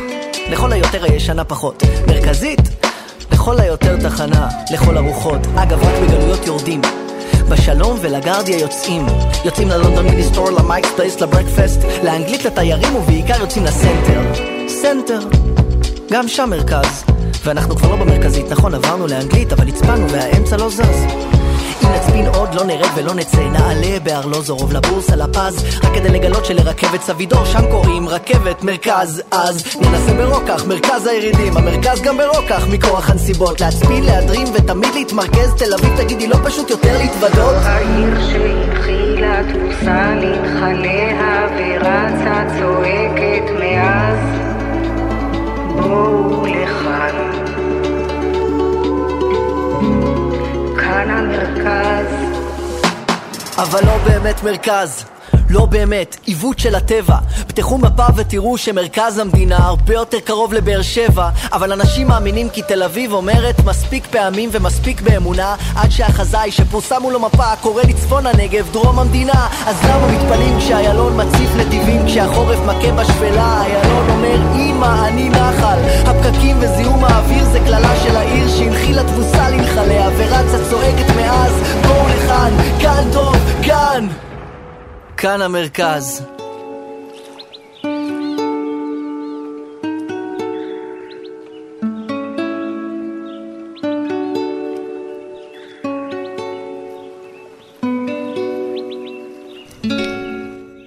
D: לכל היותר הישנה פחות. מרכזית, לכל היותר תחנה, לכל הרוחות. אגב, רק בגלויות יורדים. בשלום ולגרדיה יוצאים יוצאים ללונדון מיניסטור, ל Mike's Place, ל breakfast לאנגלית לתיירים ובעיקר יוצאים לסנטר סנטר גם שם מרכז. ואנחנו כבר לא במרכזית, נכון עברנו לאנגלית אבל הצפנו והאמצע לא זז. אם נצפין עוד לא נרד ולא נצא. נעלה בארלוזורוב לבורסה לפז. רק כדי לגלות שלרכבת סבידור שם קוראים רכבת מרכז. אז ננסה ברוקח מרכז הירידים. המרכז גם ברוקח מכורח הנסיבות. להצפין להדרים ותמיד להתמרכז. תל אביב תגידי לא פשוט יותר להתוודות?
F: העיר שהתחילה תבוסה לנחליה ורצה צועקת מאז בואו לכאן כאן המרכז
D: אבל לא באמת מרכז. לא באמת, עיוות של הטבע. פתחו מפה ותראו שמרכז המדינה הרבה יותר קרוב לבאר שבע, אבל אנשים מאמינים כי תל אביב אומרת מספיק פעמים ומספיק באמונה, עד שהחזאי שפורסם מול המפה קורא לצפון הנגב דרום המדינה. אז למה מתפלאים כשאיילון מציף נתיבים, כשהחורף מכה בשפלה? איילון אומר, אמא, אני נחל. הפקקים וזיהום האוויר זה קללה של העיר שהנחילה תבוסה לנחליה, ורצה צועקת מאז, בואו לכאן, כאן טוב, כאן! כאן המרכז.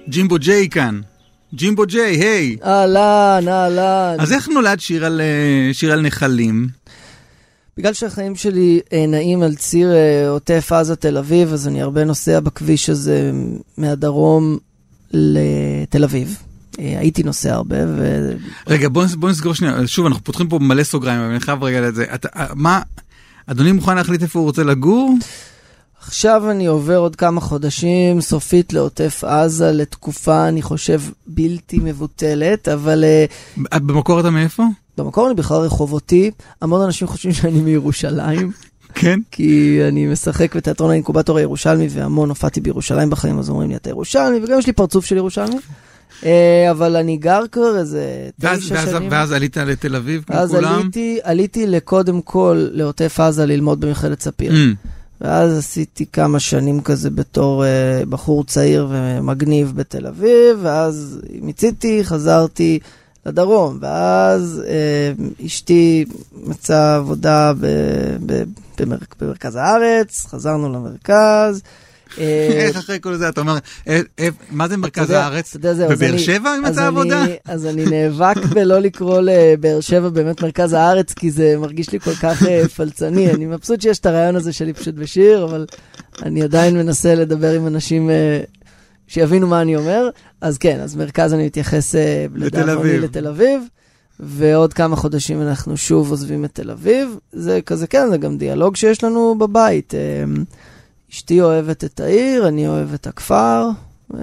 A: ג'ימבו ג'יי כאן. ג'ימבו ג'יי, היי.
C: אהלן, אהלן.
A: אז איך נולד שיר על, אה, שיר על נחלים?
C: בגלל שהחיים שלי אה, נעים על ציר אה, עוטף עזה תל אביב, אז אני הרבה נוסע בכביש הזה מהדרום לתל אביב. אה, הייתי נוסע הרבה, ו...
A: רגע, בוא, בוא נסגור שנייה. שוב, אנחנו פותחים פה מלא סוגריים, אבל אני חייב רגע לזה. מה, אדוני מוכן להחליט איפה הוא רוצה לגור?
C: עכשיו אני עובר עוד כמה חודשים סופית לעוטף עזה לתקופה, אני חושב, בלתי מבוטלת, אבל uh,
A: במקור אתה מאיפה?
C: במקור אני בכלל רחובותי. המון אנשים חושבים שאני מירושלים,
A: כן.
C: כי אני משחק בתיאטרון האינקובטור הירושלמי, והמון הופעתי בירושלים בחיים, אז אומרים לי, אתה ירושלמי, וגם יש לי פרצוף של ירושלמי. Uh, אבל אני גר כבר איזה תשע שנים.
A: ואז עלית לתל אביב, כמו
C: אז
A: כולם?
C: עליתי, עליתי לקודם כל לעוטף עזה ללמוד במכללת ספיר.
A: Mm.
C: ואז עשיתי כמה שנים כזה בתור uh, בחור צעיר ומגניב בתל אביב, ואז מיציתי, חזרתי לדרום, ואז uh, אשתי מצאה עבודה ב, ב, במר, במרכז הארץ, חזרנו למרכז. אה,
A: איך אחרי כל זה אתה אומר, אה, אה, מה זה
C: אתה
A: מרכז הארץ?
C: אתה
A: בבאר שבע אם מצא
C: אני-
A: עבודה?
C: אז אני נאבק בלא לקרוא לבאר שבע באמת מרכז הארץ, כי זה מרגיש לי כל כך פלצני. אני מבסוט שיש את הרעיון הזה שלי פשוט בשיר, אבל אני עדיין מנסה לדבר עם אנשים שיבינו מה אני אומר. אז כן, אז מרכז אני מתייחס
A: אביב.
C: לתל אביב. ועוד כמה חודשים אנחנו שוב עוזבים את תל אביב. זה כזה, כן, זה גם דיאלוג שיש לנו בבית. אשתי אוהבת את העיר, אני אוהב את הכפר.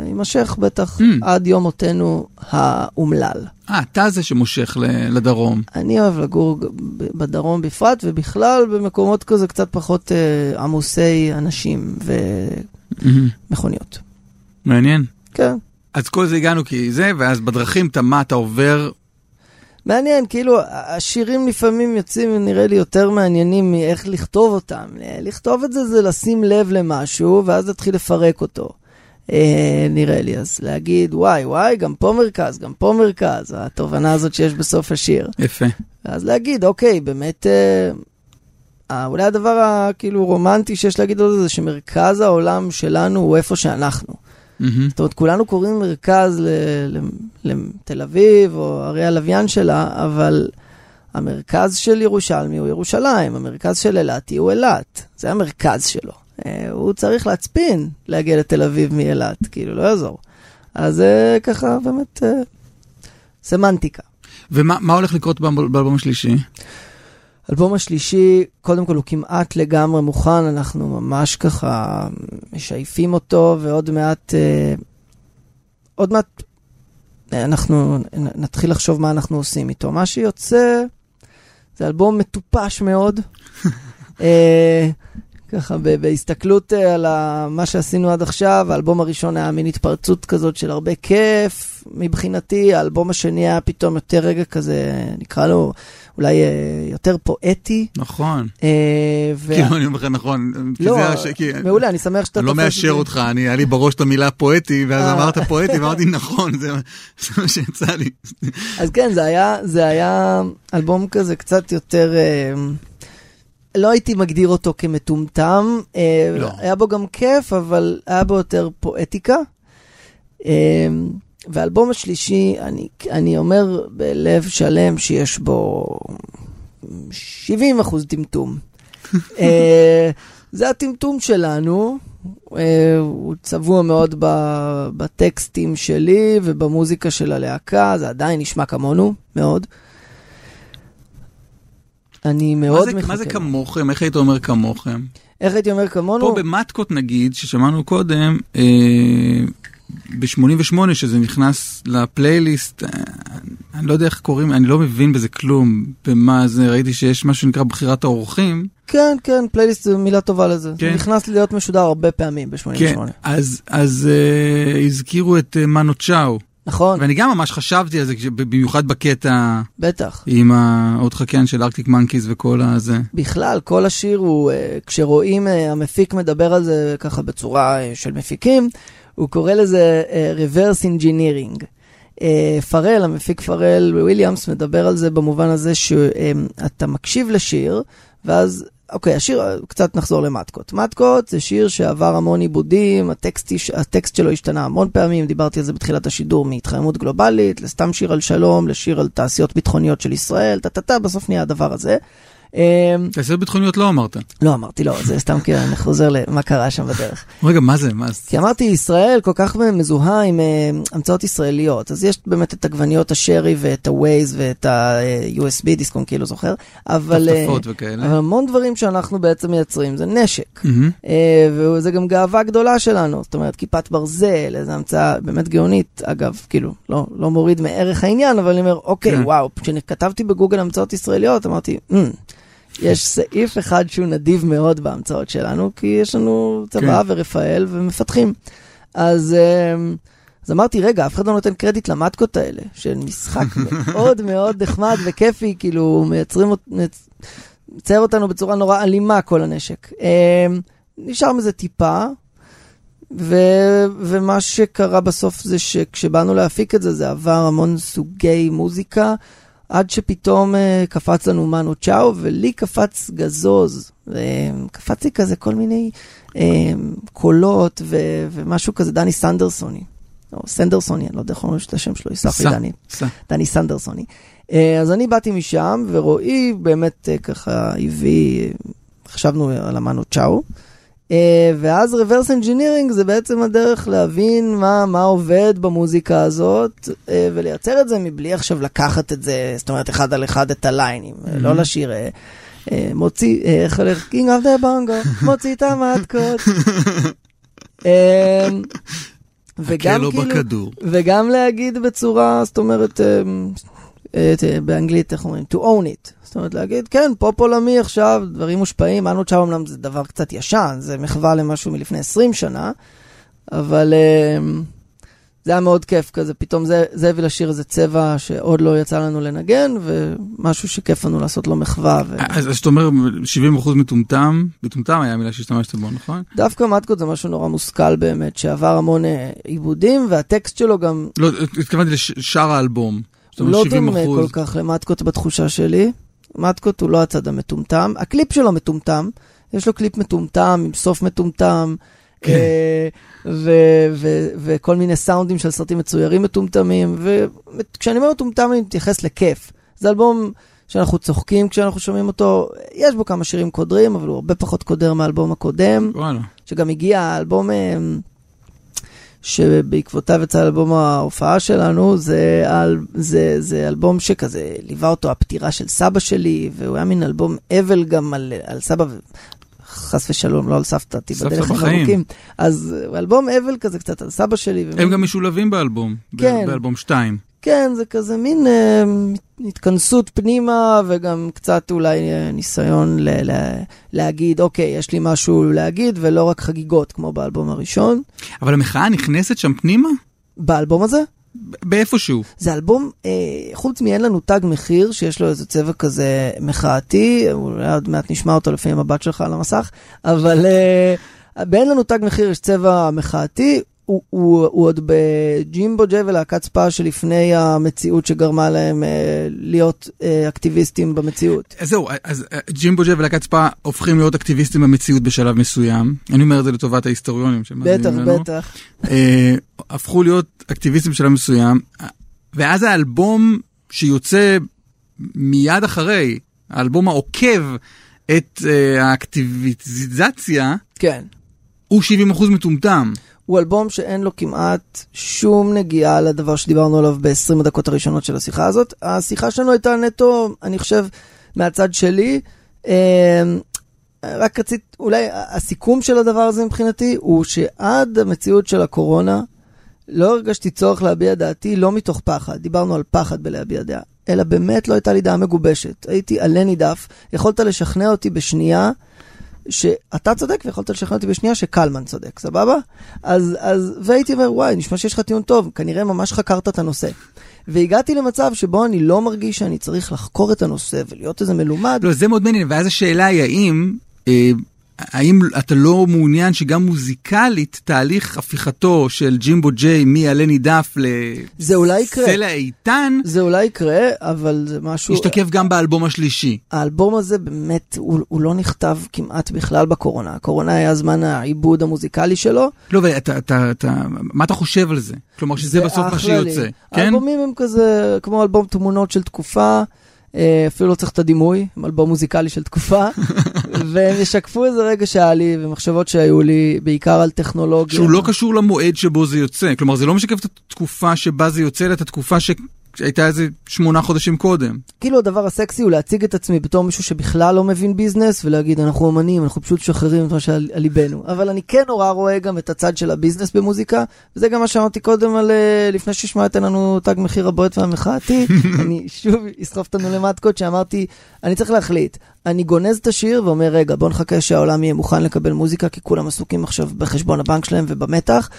C: יימשך בטח
A: Mm.
C: עד יום מותנו האומלל.
A: אה, אתה זה שמושך לדרום.
C: אני אוהב לגור בדרום בפרט, ובכלל במקומות כזה קצת פחות אה, עמוסי אנשים ומכוניות.
A: מעניין.
C: כן.
A: אז כל זה הגענו כי זה, ואז בדרכים אתה מה, אתה עובר...
C: מעניין, כאילו, השירים לפעמים יוצאים, נראה לי, יותר מעניינים מאיך לכתוב אותם. אה, לכתוב את זה זה לשים לב למשהו, ואז להתחיל לפרק אותו. אה, נראה לי, אז להגיד, וואי, וואי, גם פה מרכז, גם פה מרכז, התובנה הזאת שיש בסוף השיר.
A: יפה.
C: ואז להגיד, אוקיי, באמת, אה, אה, אולי הדבר הכאילו רומנטי שיש להגיד על זה, זה שמרכז העולם שלנו הוא איפה שאנחנו.
A: מהמם.
C: זאת אומרת, כולנו קוראים מרכז ל- ל- לתל אביב, או ארי הלוויין שלה, אבל המרכז של ירושלמי הוא ירושלים, המרכז של אילתי הוא אילת. זה המרכז שלו. אה, הוא צריך להצפין להגיע לתל אביב מאילת, כאילו, לא יעזור. אז זה ככה באמת אה, סמנטיקה.
A: ומה מה הולך לקרות באלבום השלישי?
C: האלבום השלישי, קודם כל הוא כמעט לגמרי מוכן, אנחנו ממש ככה משייפים אותו, ועוד מעט, אה, עוד מעט אה, אנחנו נתחיל לחשוב מה אנחנו עושים איתו. מה שיוצא זה אלבום מטופש מאוד. אה, ככה בהסתכלות אה, על מה שעשינו עד עכשיו, האלבום הראשון היה מין התפרצות כזאת של הרבה כיף מבחינתי, האלבום השני היה פתאום יותר רגע כזה, נקרא לו אולי אה, יותר פואטי.
A: נכון.
C: אה, ו-
A: כאילו, אני אומר לך נכון. כי
C: לא,
A: זה הש- כי-
C: מעולה, אני שמח שאתה
A: אני לא מאשר. אותך, אני, היה לי בראש את המילה פואטי, ואז
C: אה.
A: אמרת פואטי, ואמרתי נכון, זה זה מה שיצא לי.
C: אז כן, זה היה, זה היה אלבום כזה קצת יותר... אה, לא הייתי מגדיר אותו כמטומטם, אה,
A: לא.
C: היה בו גם כיף, אבל היה בו יותר פואטיקה. והאלבום השלישי, אני, אני אומר בלב שלם שיש בו 70 אחוז טמטום. אה, זה הטמטום שלנו, אה, הוא צבוע מאוד ב- בטקסטים שלי ובמוזיקה של הלהקה, זה עדיין נשמע כמונו, מאוד. אני מאוד
A: זה-
C: מחכה.
A: מה זה כמוכם? איך היית אומר כמוכם?
C: איך הייתי אומר כמונו?
A: פה במטקות נגיד, ששמענו קודם, אה, ב-88 שזה נכנס לפלייליסט, אה, אני לא יודע איך קוראים, אני לא מבין בזה כלום, במה זה, ראיתי שיש משהו שנקרא בחירת האורחים.
C: כן, כן, פלייליסט זו מילה טובה לזה.
A: כן.
C: זה נכנס להיות משודר הרבה פעמים ב-88.
A: כן, אז, אז אה, הזכירו את אה, מנו צ'או,
C: נכון,
A: ואני גם ממש חשבתי על זה, במיוחד בקטע
C: בטח.
A: עם העוד חקיין של ארקטיק מנקיז וכל הזה.
C: בכלל, כל השיר הוא, כשרואים המפיק מדבר על זה ככה בצורה של מפיקים, הוא קורא לזה אה, reverse engineering. אה, פרל, המפיק פרל וויליאמס, מדבר על זה במובן הזה שאתה מקשיב לשיר, ואז, אוקיי, השיר, קצת נחזור למטקות. מטקות זה שיר שעבר המון עיבודים, הטקסט, הטקסט שלו השתנה המון פעמים, דיברתי על זה בתחילת השידור, מהתחממות גלובלית, לסתם שיר על שלום, לשיר על תעשיות ביטחוניות של ישראל, טה-טה-טה, בסוף נהיה הדבר הזה. אה,
A: תעשיות ביטחוניות לא אמרת.
C: לא אמרתי לא, זה סתם כי אני חוזר למה קרה שם בדרך.
A: רגע, מה זה? מה זה?
C: כי אמרתי, ישראל כל כך מזוהה עם אה, המצאות ישראליות, אז יש באמת את עגבניות השרי ואת ה-Waze ואת ה-USB, דיסקון כאילו זוכר, אבל, אה,
A: טפטפות
C: אבל
A: וכאלה.
C: המון דברים שאנחנו בעצם מייצרים זה נשק. אה, וזה גם גאווה גדולה שלנו, זאת אומרת, כיפת ברזל, איזו המצאה באמת גאונית, אגב, כאילו, לא, לא מוריד מערך העניין, אבל אני אומר, אוקיי,
A: כן.
C: וואו, כשכתבתי בגוגל המצאות ישראליות, אמרתי, "מ, יש סעיף אחד שהוא נדיב מאוד בהמצאות שלנו, כי יש לנו צבא
A: כן.
C: ורפאל ומפתחים. אז, אה, אז אמרתי, רגע, אף אחד לא נותן קרדיט למטקות האלה, של משחק מאוד מאוד נחמד וכיפי, כאילו, מייצרים, מצייר אותנו בצורה נורא אלימה, כל הנשק. אה, נשאר מזה טיפה, ו, ומה שקרה בסוף זה שכשבאנו להפיק את זה, זה עבר המון סוגי מוזיקה, עד שפתאום uh, קפץ לנו מנו צ'או, ולי קפץ גזוז. Uh, קפץ לי כזה כל מיני uh, קולות ו, ומשהו כזה, דני סנדרסוני. או סנדרסוני, אני לא יודע איך אומרים את השם שלו, יסלח לי דני.
A: סע.
C: דני סנדרסוני. אה, אז אני באתי משם, ורועי באמת אה, ככה הביא, חשבנו על המנו צ'או. אה, ואז reverse engineering זה בעצם הדרך להבין מה, מה עובד במוזיקה הזאת, אה, ולייצר את זה מבלי עכשיו לקחת את זה, זאת אומרת, אחד על אחד את הליינים, mm-hmm. לא לשיר... אה, אה, מוציא, אה, איך הולך? King of the Bongo, מוציא את המטקות. אה, וגם
A: לו
C: כאילו,
A: בכדור.
C: וגם להגיד בצורה, זאת אומרת, אמ, אה, ת- באנגלית, איך אומרים? to own it. זאת אומרת, להגיד, כן, פופ עולמי עכשיו, דברים מושפעים, מאנו צ'או אמנם זה דבר קצת ישן, זה מחווה למשהו מלפני 20 שנה, אבל אמ, זה היה מאוד כיף כזה, פתאום זה זה הביא לשיר איזה צבע שעוד לא יצא לנו לנגן, ומשהו שכיף לנו לעשות לו מחווה. ו...
A: אז אז אתה אומר 70% מטומטם, מטומטם היה המילה שהשתמשת בו, נכון?
C: דווקא מתקות זה משהו נורא מושכל באמת, שעבר המון אה, עיבודים, והטקסט שלו גם
A: לא, התכוונתי לשאר האלבום.
C: הוא לא דומה
A: 70%.
C: כל כך למטקות בתחושה שלי. מתקות הוא לא הצד המטומטם. הקליפ שלו מטומטם, יש לו קליפ מטומטם עם סוף מטומטם.
A: כן.
C: אה, ו- ו- וכל מיני סאונדים של סרטים מצוירים מטומטמים, וכשאני אומר מטומטם אני מתייחס לכיף. זה אלבום שאנחנו צוחקים כשאנחנו שומעים אותו, יש בו כמה שירים קודרים, אבל הוא הרבה פחות קודר מהאלבום הקודם,
A: וואלה.
C: שגם הגיע האלבום אה, שבעקבותיו יצא אלבום ההופעה שלנו, זה, אל, זה, זה אלבום שכזה ליווה אותו הפטירה של סבא שלי, והוא היה מין אלבום אבל גם על, על סבא, חס ושלום, לא על סבתא, תיבדל לחיים. אז אלבום אבל כזה קצת על סבא שלי.
A: הם גם משולבים באלבום,
C: כן.
A: באלבום 2.
C: כן, זה כזה מין אה, התכנסות פנימה, וגם קצת אולי אה, ניסיון ל- ל- להגיד, אוקיי, יש לי משהו להגיד, ולא רק חגיגות, כמו באלבום הראשון.
A: אבל המחאה נכנסת שם פנימה?
C: באלבום הזה,
A: באיפשהו.
C: זה אלבום, אה, חוץ מאין לנו תג מחיר, שיש לו איזה צבע כזה מחאתי, אולי עוד מעט נשמע אותו לפי המבט שלך על המסך, אבל אה, באין לנו תג מחיר יש צבע מחאתי. הוא, הוא, הוא עוד בג'ימבו ג'יי ולהקת ספא שלפני המציאות שגרמה להם אה, להיות אה, אקטיביסטים במציאות.
A: אז זהו, אז אה, ג'ימבו ג'ה ולהקת ספא הופכים להיות אקטיביסטים במציאות בשלב מסוים. אני אומר את זה לטובת ההיסטוריונים
C: בטח,
A: שמאזינים לנו.
C: בטח.
A: אה, הפכו להיות אקטיביסטים בשלב מסוים, ואז האלבום שיוצא מיד אחרי, האלבום העוקב את אה, האקטיביזציה,
C: כן.
A: הוא 70% מטומטם.
C: הוא אלבום שאין לו כמעט שום נגיעה לדבר שדיברנו עליו ב-20 הדקות הראשונות של השיחה הזאת. השיחה שלנו הייתה נטו, אני חושב, מהצד שלי. אה, רק רצית, אולי הסיכום של הדבר הזה מבחינתי, הוא שעד המציאות של הקורונה, לא הרגשתי צורך להביע דעתי, לא מתוך פחד, דיברנו על פחד בלהביע דעה, אלא באמת לא הייתה לי דעה מגובשת. הייתי עלה נידף, יכולת לשכנע אותי בשנייה שאתה צודק, ויכולת לשכנע אותי בשנייה שקלמן צודק, סבבה? אז, אז, והייתי אומר, וואי, נשמע שיש לך טיעון טוב, כנראה ממש חקרת את הנושא. והגעתי למצב שבו אני לא מרגיש שאני צריך לחקור את הנושא ולהיות איזה מלומד.
A: לא, זה מאוד מעניין, ואז השאלה היא האם, אה, האם אתה לא מעוניין שגם מוזיקלית תהליך הפיכתו של ג'ימבו ג'יי מעלה נידף. לסלע איתן,
C: זה אולי יקרה, אבל זה משהו...
A: ישתקף גם באלבום השלישי.
C: האלבום הזה באמת, הוא, הוא לא נכתב כמעט בכלל בקורונה. הקורונה היה זמן העיבוד המוזיקלי שלו.
A: לא, ואתה, אתה, אתה, מה אתה חושב על זה? כלומר, שזה בסוף מה. שיוצא, כן?
C: האלבומים הם כזה, כמו אלבום תמונות של תקופה, אה, אפילו לא צריך את הדימוי, אלבום מוזיקלי של תקופה, והם ישקפו איזה רגע שהיה לי, ומחשבות שהיו לי, בעיקר על טכנולוגיה.
A: שהוא לא קשור למועד שבו זה יוצא. כלומר, זה לא משקף את התקופה שבה זה יוצא, אלא את התקופה שהייתה איזה שמונה חודשים קודם.
C: כאילו הדבר הסקסי הוא להציג את עצמי בתור מישהו שבכלל לא מבין ביזנס, ולהגיד אנחנו אמנים, אנחנו פשוט משחררים את מה שעל על ליבנו. אבל אני כן נורא רואה גם את הצד של הביזנס במוזיקה, וזה גם מה שאמרתי קודם על אה, לפני שהשמעת לנו תג מחיר הבועט והמחאתי, אני שוב אסחוף אותנו למטקות שאמרתי, אני צריך להחליט. אני גונז את השיר ואומר, רגע, בוא נחכה שהעולם יהיה מוכן לקבל מוזיקה, כי כולם עסוקים עכשיו בחשבון הבנק שלהם ובמתח.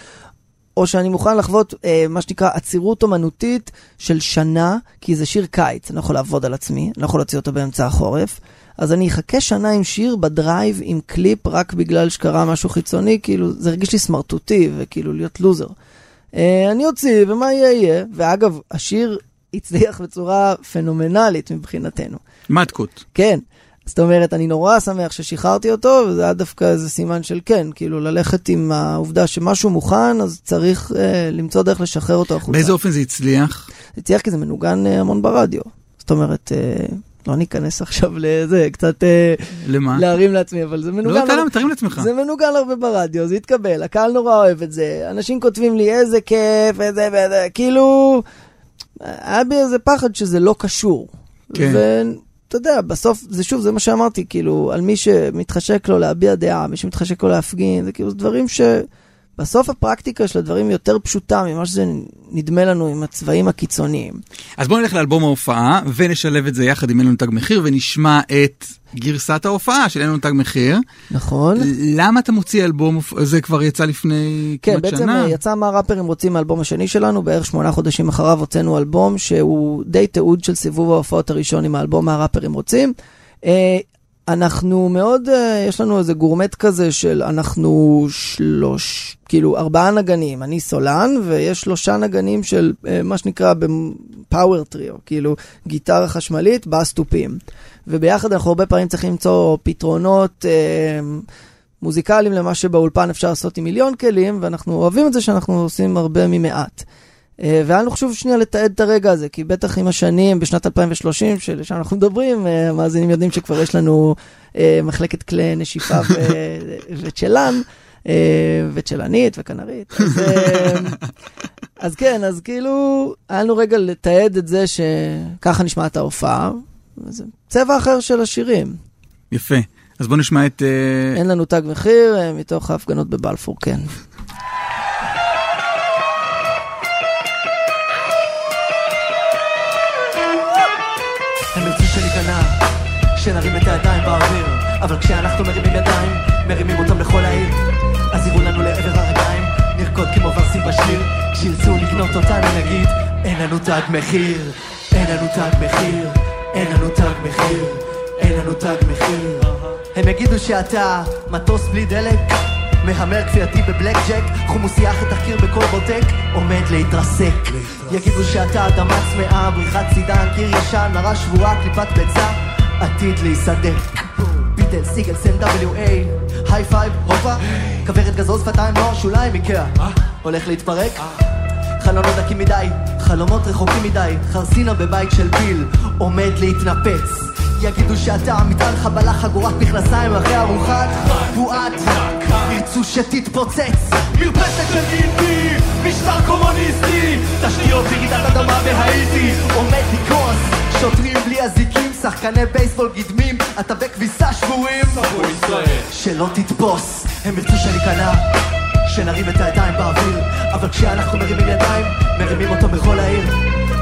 C: או שאני מוכן לחוות אה, מה שנקרא עצירות אומנותית של שנה, כי זה שיר קיץ, אני לא יכול לעבוד על עצמי, אני לא יכול להוציא אותו באמצע החורף. אז אני אחכה שנה עם שיר ב drive, עם קליפ, רק בגלל שקרה משהו חיצוני, כאילו, זה הרגיש לי סמרטוטי, וכאילו להיות לוזר. אה, אני אוציא, ומה יהיה יהיה. ואגב, השיר הצליח בצורה פנומנלית מבחינתנו.
A: מתקות.
C: כן. זאת אומרת, אני נורא שמח ששחררתי אותו, וזה היה דווקא איזה סימן של כן, כאילו ללכת עם העובדה שמשהו מוכן, אז צריך אה, למצוא דרך לשחרר אותו החוצה.
A: באיזה אופן זה הצליח?
C: זה הצליח כי זה מנוגן אה, המון ברדיו. זאת אומרת, אה, לא ניכנס עכשיו לזה, קצת אה,
A: למה?
C: להרים לעצמי, אבל זה מנוגן...
A: לא,
C: הר-
A: למה, תרים לעצמך.
C: זה מנוגן הרבה ברדיו, זה התקבל, הקהל נורא אוהב את זה, אנשים כותבים לי איזה כיף, איזה, ואיזה, כאילו, היה בי איזה פחד שזה לא קשור.
A: כן.
C: ואתה יודע, בסוף, זה שוב, זה מה שאמרתי, כאילו, על מי שמתחשק לו להביע דעה, מי שמתחשק לו להפגין, זה כאילו, דברים ש... בסוף הפרקטיקה של הדברים יותר פשוטה ממה שזה נדמה לנו עם הצבעים הקיצוניים.
A: אז בואו נלך לאלבום ההופעה, ונשלב את זה יחד עם אין לנו תג מחיר, ונשמע את גרסת ההופעה של אין לנו תג מחיר.
C: נכון?
A: למה אתה מוציא אלבום, זה כבר יצא לפני
C: כן,
A: כמעט
C: בעצם
A: שנה?
C: אה, יצא מה ראפרים רוצים מהאלבום השני שלנו, בערך שמונה חודשים אחריו הוצאנו אלבום שהוא די תיעוד של סיבוב ההופעות הראשון עם האלבום מה ראפרים רוצים. אנחנו מאוד, אה, יש לנו איזה גורמט כזה של אנחנו שלוש, כאילו ארבעה נגנים, אני סולן, ויש שלושה נגנים של אה, מה שנקרא
G: פאוור טריו, כאילו גיטרה חשמלית, בס תופים. וביחד אנחנו הרבה פעמים צריכים למצוא פתרונות אה, מוזיקליים למה שבאולפן אפשר לעשות עם מיליון כלים, ואנחנו אוהבים את זה שאנחנו עושים הרבה ממעט. אה, והיה לנו חשוב שנייה לתעד את הרגע הזה, כי בטח עם השנים, בשנת 2030, שלשם אנחנו מדברים, אה, המאזינים יודעים שכבר יש לנו אה, מחלקת כלי נשיפה ו- וצ'לן, וצ'לנית וכנרית. אז, אז כן, אז כאילו, היה לנו רגע לתעד את זה שככה נשמעת ההופעה. זה צבע אחר של השירים.
A: יפה. אז בוא נשמע את...
G: אין לנו תג מחיר מתוך ההפגנות בבלפור, כן.
C: שנרים את הידיים באוויר אבל כשאנחנו מרימים ידיים, מרימים אותם לכל העיר. אז יראו לנו לעבר הרגליים, נרקוד כמו ורסים בשיר כשירצו לקנות אותנו נגיד, אין לנו תג מחיר אין לנו תג מחיר אין לנו תג מחיר אין לנו תג מחיר. הם יגידו שאתה מטוס בלי דלק מהמר כפייתי בבלק ג'ק, חומוסייה אחרי תחקיר בכל בוטק, עומד להתרסק. יגידו שאתה אדמה צמאה, בריחת צידן, קיר ישן, מראה שבועה, קליפת ביצה, עתיד להיסדק. ביטל, סיגל, סן W.A, היי פייב, הופה, כוורת גזוז, שפתיים, נוער, שוליים, איקאה. הולך להתפרק? חלונות דקים מדי, חלומות רחוקים מדי, חרסינה בבית של פיל, עומד להתנפץ. יגידו שאתה מטען חבלה חגורת מכנסיים אחרי ארוחת בועת ירצו שתתפוצץ. מרפסת לגיטי, משטר קומוניסטי. תשתיות ירידת אדמה בהאיטי עומד לקרוס. שוטרים בלי אזיקים, שחקני בייסבול גדמים, אתה בכביסה שבורים. שלא תתפוס, הם ירצו שניכנע שנרים את הידיים באוויר. אבל כשאנחנו מרימים ידיים, מרימים אותם בכל העיר.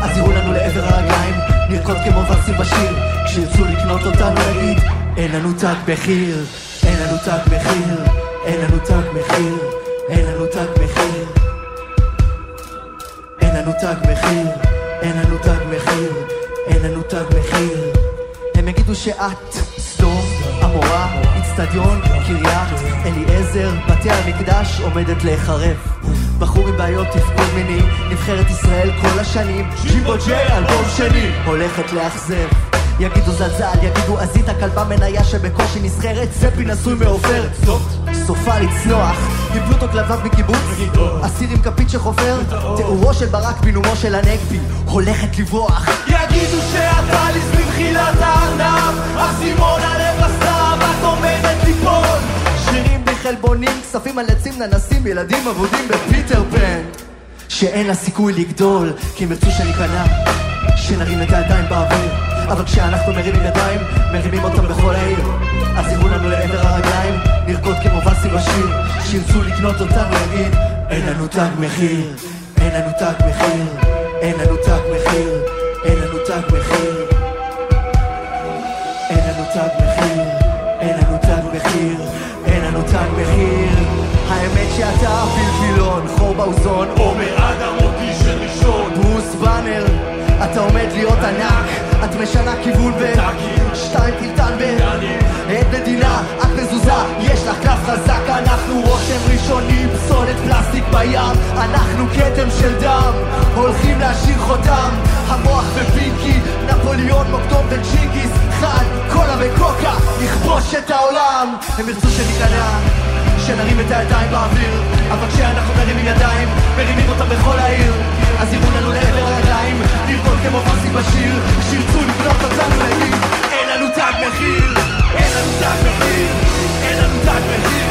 C: אז יראו לנו לעבר הרגליים נרקוד כמו ורסים בשיר. כשירצו לקנות אותנו נגיד אין לנו תג מחיר אין לנו תג מחיר אין לנו תג מחיר אין לנו תג מחיר. אין לנו תג מחיר אין לנו תג מחיר אין לנו תג מחיר הם יגידו שאת סדום, עמורה, אצטדיון, קריית, אליעזר, בתי המקדש עומדת להיחרב. בחור עם בעיות תפקוד מיני, נבחרת ישראל כל השנים, ג'ימבו ג'יי, אלבום שני, הולכת לאכזב. יגידו זלזל, יגידו עזית כלבה מניה שבקושי נסחרת, ספי נשוי מעופרת, סופה לצנוח, קיבלו אותו כלביו מקיבוץ, אסיר עם כפית שחופר, תיאורו של ברק בנאומו של הנגבי, הולכת לברוח. יגידו שאתה לי במחילת הארנב, אסימון הלב לסתיו, את עומדת ליפול. שירים בלי חלבונים, כספים על עצים ננסים, ילדים אבודים בפיטר פן. שאין לה סיכוי לגדול, כי הם ירצו שניכנע, שנרים את הידיים באוויר. אבל כשאנחנו מרימים ידיים, מרימים אותם בכל העיר. אז יראו לנו לעבר הרגליים, נרקוד כמו וסי בשיר. שירצו לקנות אותנו, יגיד, אין לנו תג מחיר, אין לנו תג מחיר, אין לנו תג מחיר, אין לנו תג מחיר. אין לנו תג מחיר, אין לנו תג מחיר, אין לנו תג מחיר. האמת שאתה פלפילון, חור באוזון, עומר אדם אותי של ראשון. ברוס באנר, אתה עומד להיות ענק, את משנה כיוון ב... שתיים טילטן ב... עד מדינה, את מזוזה, יש לך כף חזק, אנחנו רושם ראשוני, פסולת פלסטיק בים, אנחנו כתם של דם, הולכים להשאיר חותם, המוח ופינקי, נפוליאון, מוקדום וצ'ינגיס, חד, קולה וקוקה, נכבוש את העולם, הם ירצו שניכנע, שנרים את הידיים באוויר, אבל כשאנחנו מרימים ידיים, מרימים אותם בכל העיר, אז יראו לנו לעבר הרגליים, נרקוד כמו פרסי בשיר, שירצו לקנות אותנו להגיד, אין לנו תג מחיר, אין לנו תג מחיר, אין לנו תג מחיר,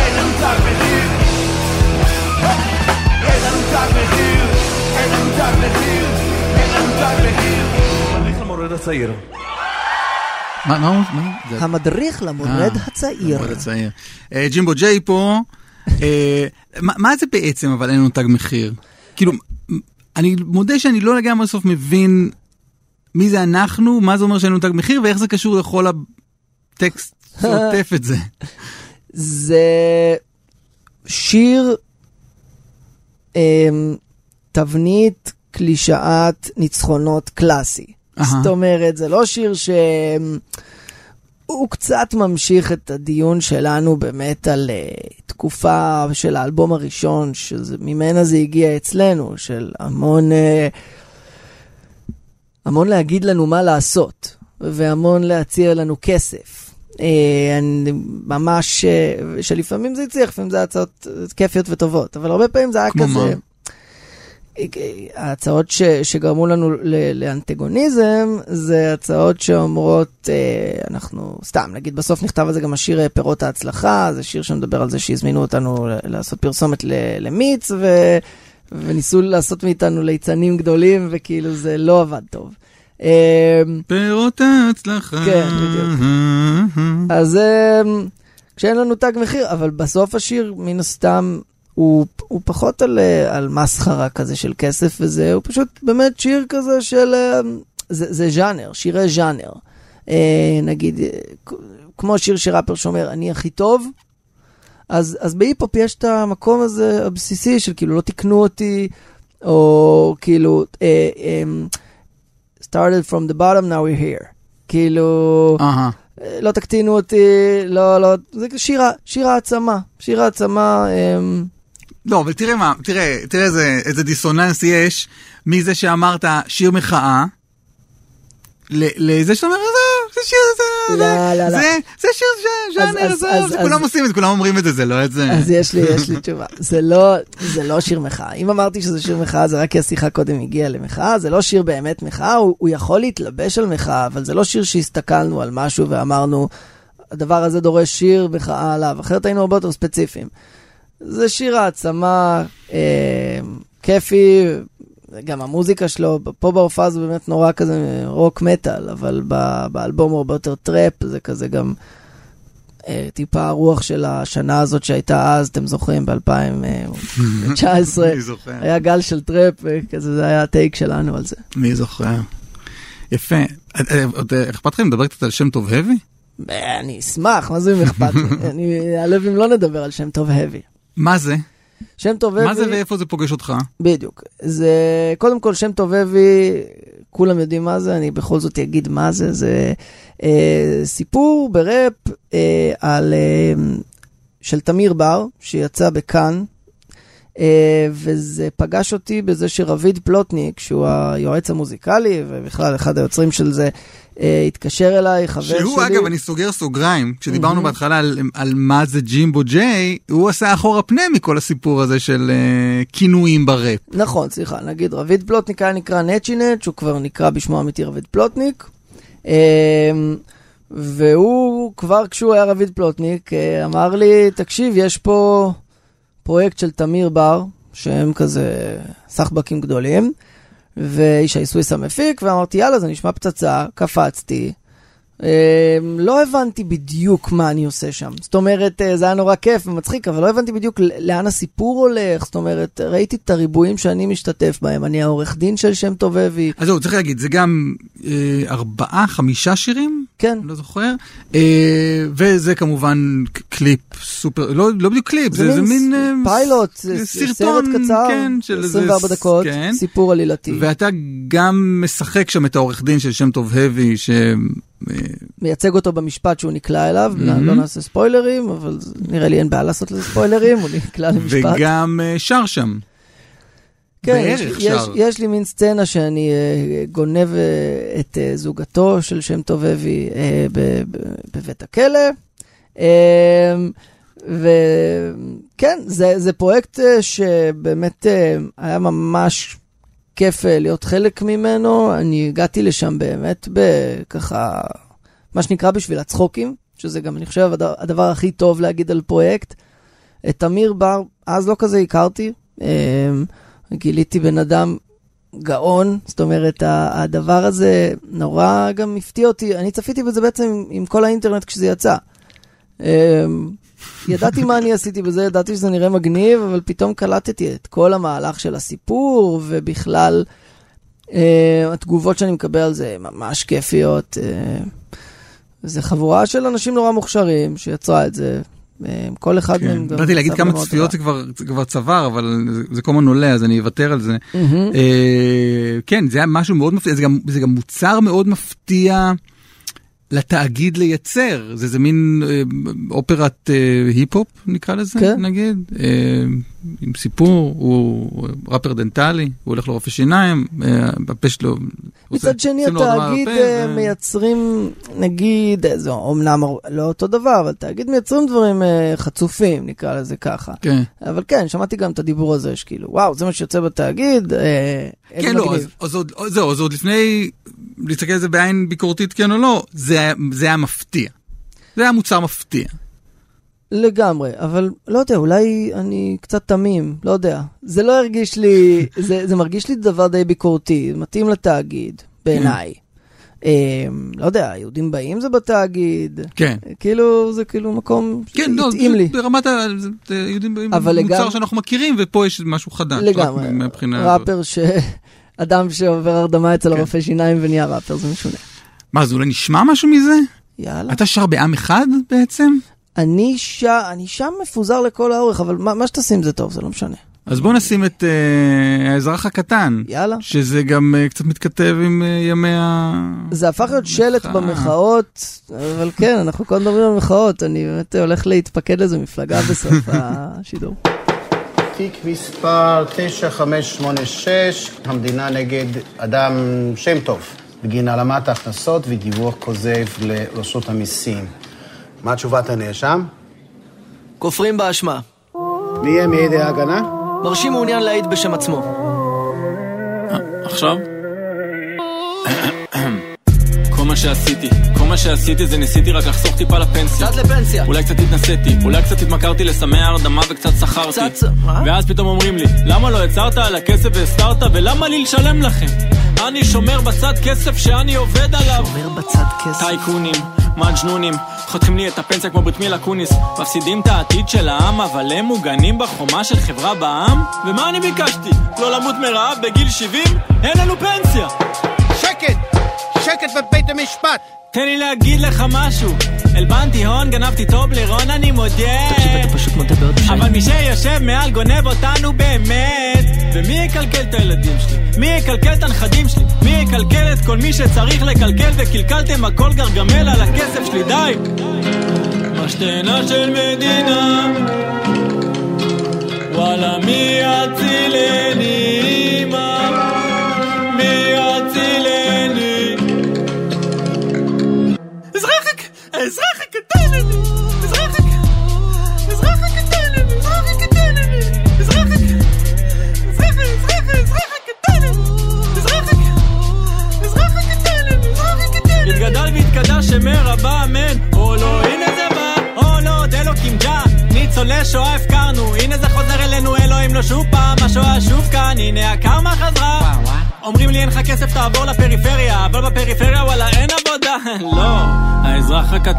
C: אין לנו תג מחיר, אין לנו תג מחיר, אין לנו תג מחיר, אין לנו תג מחיר. מדריך למורד הצעיר.
A: מה, מה, מה?
G: המדריך למורד
A: אה,
G: הצעיר.
A: המורד הצעיר. אה, ג'ימבו ג'יי פה, אה, מה מה זה בעצם אבל אין לנו תג מחיר? כאילו, אני מודה שאני לא לגמרי בסוף מבין מי זה אנחנו, מה זה אומר שאין לנו תג מחיר ואיך זה קשור לכל הטקסט שעוטף את זה.
G: זה שיר אמ, תבנית קלישאת ניצחונות קלאסי. זאת אומרת, זה לא שיר ש... הוא קצת ממשיך את הדיון שלנו באמת על uh, תקופה של האלבום הראשון, שממנה זה הגיע אצלנו, של המון uh,
C: המון להגיד לנו מה לעשות, והמון להציע לנו כסף. אה, אני ממש, אה, שלפעמים זה הצליח, לפעמים זה הצעות כיפיות וטובות, אבל הרבה פעמים זה היה כזה...
A: מה?
C: ההצעות ש, שגרמו לנו ל, לאנטגוניזם זה הצעות שאומרות, אה, אנחנו, סתם, נגיד בסוף נכתב על זה גם השיר אה, פירות ההצלחה, זה שיר שמדבר על זה שהזמינו אותנו לעשות פרסומת ל, למיץ, ו, וניסו לעשות מאיתנו ליצנים גדולים, וכאילו זה לא עבד טוב. אה,
A: פירות ההצלחה.
C: כן, בדיוק. אז אה, כשאין לנו תג מחיר, אבל בסוף השיר, מן הסתם, הוא, הוא פחות על, אה, על מסחרה כזה של כסף וזה, הוא פשוט באמת שיר כזה של... אה, זה, זה ז'אנר, שירי ז'אנר. אה, נגיד, אה, כמו שיר שראפר שאומר, אני הכי טוב, אז, אז בהיפ-הופ יש את המקום הזה הבסיסי של כאילו, לא תקנו אותי, או כאילו, אה, אה, started from the bottom, now we're here. כאילו...
A: אהה.
C: לא תקטינו אותי, לא, לא, זה שיר, ה- שיר העצמה, שיר העצמה, אמ,
A: לא, אבל תראה מה, תראה, תראה איזה, איזה דיסוננס יש מזה שאמרת שיר מחאה, לזה שאתה אומר, "עזוב, זה שיר, זה,
C: לא, לא, לא.
A: זה, זה שיר
C: אז-
A: ז'אנר,
C: אז-
A: עזוב,
C: אז-
A: זה
C: אז-
A: כולם עושים את זה, כולם אומרים את זה, זה לא את זה.
C: אז יש לי, יש לי תשובה. זה לא, זה לא שיר מחאה. אם אמרתי שזה שיר מחאה, זה רק כי השיחה קודם הגיעה למחאה, זה לא שיר באמת מחאה, הוא, הוא יכול להתלבש על מחאה, אבל זה לא שיר שהסתכלנו על משהו ואמרנו, הדבר הזה דורש שיר מחאה עליו, אחרת היינו הרבה יותר ספציפיים. זה שיר העצמה, אה, כיפי, גם המוזיקה שלו, פה בהופעה זה באמת נורא כזה רוק מטאל, אבל באלבום הוא הרבה יותר trap, זה כזה גם אה, טיפה הרוח של השנה הזאת שהייתה אז, אתם זוכרים, ב-2019,
A: אני זוכר,
C: היה גל של trap, וכזה זה היה ה take שלנו על זה.
A: מי זוכר. יפה. אה, אה, עוד, אה, אכפת לך אם נדבר קצת על שם טוב?
C: אה, אני אשמח, מה זה אם אכפת לי? אני אעלב אם לא נדבר על שם טוב האבי.
A: מה זה?
C: שם טוב האבי...
A: מה זה ואיפה זה פוגש אותך?
C: בדיוק. זה, קודם כל, שם טוב אבי, כולם יודעים מה זה, אני בכל זאת אגיד מה זה. זה אה, סיפור בראפ אה, על, אה, של תמיר בר, שיצא בכאן, וזה פגש אותי בזה שרביד פלוטניק, שהוא היועץ המוזיקלי, ובכלל אחד היוצרים של זה, אה, התקשר אליי, חבר שלי.
A: שהוא, אגב, אני סוגר סוגריים, כשדיברנו
C: מהמם.
A: בהתחלה על, על מה זה ג'ימבו ג'יי, הוא עשה אחורה פנה מכל הסיפור הזה של אה, כינויים בראפ.
C: נכון, סליחה, נגיד רביד פלוטניק היה נקרא נצ'י נצ', שהוא כבר נקרא בשמו האמיתי רביד פלוטניק. אמ, והוא, כבר כשהוא היה רביד פלוטניק, אה, אמר לי, תקשיב, יש פה פרויקט של תמיר בר, שהם כזה סחבקים גדולים, וישי סוויסה מפיק, ואמרתי, יאללה, זה נשמע פצצה, קפצתי. אמ, לא הבנתי בדיוק מה אני עושה שם. זאת אומרת, אה, זה היה נורא כיף ומצחיק, אבל לא הבנתי בדיוק לאן הסיפור הולך. זאת אומרת, ראיתי את הריבועים שאני משתתף בהם. אני העורך דין של שם טוב האבי.
A: אז זהו, צריך להגיד, זה גם אה, ארבעה, חמישה שירים,
C: כן,
A: לא זוכר, אה, וזה כמובן קליפ סופר, לא, לא בדיוק קליפ, זה, זה מין...
C: פיילוט,
A: סרטון,
C: סרט קצר,
A: כן, של איזה
C: 24
A: ס-
C: דקות,
A: כן.
C: סיפור עלילתי.
A: ואתה גם משחק שם את העורך דין של שם טוב האבי, ש...
C: מייצג אותו במשפט שהוא נקלע אליו, לא-
A: מהמם.
C: לא נעשה ספוילרים, אבל נראה לי אין בעיה לעשות לזה ספוילרים, הוא נקלע למשפט.
A: וגם אה, שר שם.
C: כן, יש,
A: בערך
C: יש,
A: שר.
C: יש לי מין סצנה שאני אה, גונב אה, את אה, זוגתו של שם טוב אבי ב- ב- בבית הכלא. אה, וכן, זה, זה פרויקט שבאמת היה ממש כיף אה, להיות חלק ממנו. אני הגעתי לשם באמת בככה, מה שנקרא בשביל הצחוקים, שזה גם, אני חושב, הד- הדבר הכי טוב להגיד על פרויקט. את תמיר בר, אז לא כזה הכרתי. אה, גיליתי בן אדם גאון, זאת אומרת, הדבר הזה נורא גם הפתיע אותי. אני צפיתי בזה בעצם עם, כל האינטרנט כשזה יצא. ידעתי מה אני עשיתי בזה, ידעתי שזה נראה מגניב, אבל פתאום קלטתי את כל המהלך של הסיפור, ובכלל, אה, התגובות שאני מקבל על זה ממש כיפיות. אה, זה חבורה של אנשים נורא מוכשרים שיצרה את זה. אה, כל אחד
A: כן.
C: מהם.
A: באתי להגיד כמה צפיות. זה כבר, כבר צוואר, אבל זה, זה כל הזמן עולה, אז אני אוותר על זה.
C: מהמם.
A: אה, כן, זה היה משהו מאוד מפתיע, זה גם, זה גם מוצר מאוד מפתיע לתאגיד לייצר. זה, זה מין אה, אופרת אה, היפ-הופ, נקרא לזה,
C: כן.
A: נגיד. אה, עם סיפור, הוא ראפר דנטלי, הוא הולך לרופא שיניים, אה, הפה שלו
C: מצד שני, התאגיד אה,
A: ו-
C: מייצרים, נגיד, אה, זה אומנם לא אותו דבר, אבל תאגיד מייצרים דברים אה, חצופים, נקרא לזה ככה.
A: כן.
C: אבל כן, שמעתי גם את הדיבור הזה, שכאילו, וואו, זה מה שיוצא בתאגיד, אה, איזה
A: כן, לא, אז. אז עוד, זהו, אז עוד לפני, להסתכל על זה בעין ביקורתית כן או לא, זה, זה היה מפתיע. זה היה מוצר מפתיע.
C: לגמרי, אבל לא יודע, אולי אני קצת תמים, לא יודע. זה לא הרגיש לי, זה, זה מרגיש לי דבר די ביקורתי, מתאים לתאגיד, בעיניי. אה, לא יודע, יהודים באים זה בתאגיד,
A: כן.
C: כאילו, זה כאילו מקום
A: כן, לא,
C: שהתאים
A: זה
C: לי.
A: ברמת ה... זה- זה יודעים,
C: אבל
A: מוצר
C: לגמרי-
A: שאנחנו מכירים, ופה יש משהו חדש.
C: לגמרי. ראפר ש... אדם שעובר הרדמה אצל
A: כן.
C: הרופא שיניים ונהיה ראפר, זה משונה.
A: מה, אז אולי נשמע משהו מזה?
C: יאללה.
A: אתה שר בעם אחד בעצם?
C: אני שם, אני שם מפוזר לכל האורך, אבל מה, מה שתשים זה טוב, זה לא משנה.
A: אז בוא נשים את אה, האזרח הקטן,
C: יאללה.
A: שזה גם אה, קצת מתכתב עם אה, ימי ה...
C: זה הפך להיות שלט. במחאות, אבל כן, אנחנו כל הזמן מדברים על מחאות, אני באמת הולך להתפקד לאיזו מפלגה בסוף השידור.
H: תיק מספר 9586, המדינה נגד אדם שם טוב, בגין העלמת הכנסות ודיווח כוזב לרשות המיסים. מה תשובת הנאשם?
I: כופרים באשמה.
H: מי יהיה מעדי ההגנה?
I: מרשים מעוניין להעיד בשם עצמו.
J: עכשיו? כל מה שעשיתי, כל מה שעשיתי זה ניסיתי רק לחסוך טיפה לפנסיה.
I: קצת לפנסיה.
J: אולי קצת התנסיתי, אולי קצת התמכרתי לסמי הרדמה וקצת שכרתי.
I: קצת... מה?
J: ואז פתאום אומרים לי, למה לא יצרת על הכסף והסתרת ולמה לי לשלם לכם? אני שומר בצד כסף שאני עובד עליו.
I: אומר בצד כסף.
J: טייקונים, מג'נונים, חותכים לי את הפנסיה כמו ברית מילה קוניס מפסידים את העתיד של העם, אבל הם מוגנים בחומה של חברה בעם? ומה אני ביקשתי? לא למות מרעב בגיל 70? אין לנו פנסיה!
H: שקט! שקט בבית המשפט!
J: תן לי להגיד לך משהו הלבנתי הון, גנבתי טובלרון, אני מודה
I: תקשיב, אתה פשוט מודה בעוד בשם.
J: אבל מי שיושב מעל גונב אותנו באמת ומי יקלקל את הילדים שלי? מי יקלקל את הנכדים שלי? מי יקלקל את כל מי שצריך לקלקל וקלקלתם הכל גרגמל על הכסף שלי? די! משתנה של מדינה וואלה מי יצילני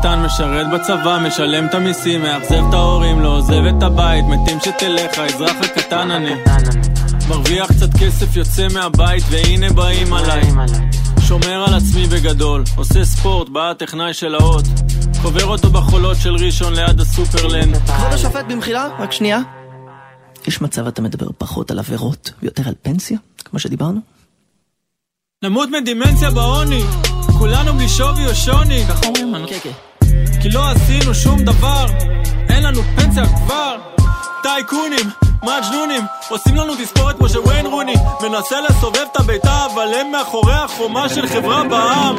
J: הקטן משרת בצבא משלם את המיסים מאכזב את ההורים לא עוזב את הבית מתים שתלך האזרח הקטן אני. מרוויח קצת כסף יוצא מהבית והנה באים עליי. שומר על עצמי בגדול עושה ספורט בא הטכנאי של האות. קובר אותו בחולות של ראשון ליד הסופרלנד.
I: כבוד השופט, במחילה, רק שנייה. יש מצב אתה מדבר פחות על עבירות ויותר על פנסיה, כמו שדיברנו?
J: נמות מדימנציה בעוני. כולנו בלי שווי או שוני. ככה אומרים אני
I: כן, כן.
J: כי לא עשינו שום דבר. אין לנו פנסיה כבר. טייקונים, מג'נונים עושים לנו תספורת כמו שוויין רוני. מנסה לסובב את הביתה אבל הם מאחורי החומה של חברה בעם.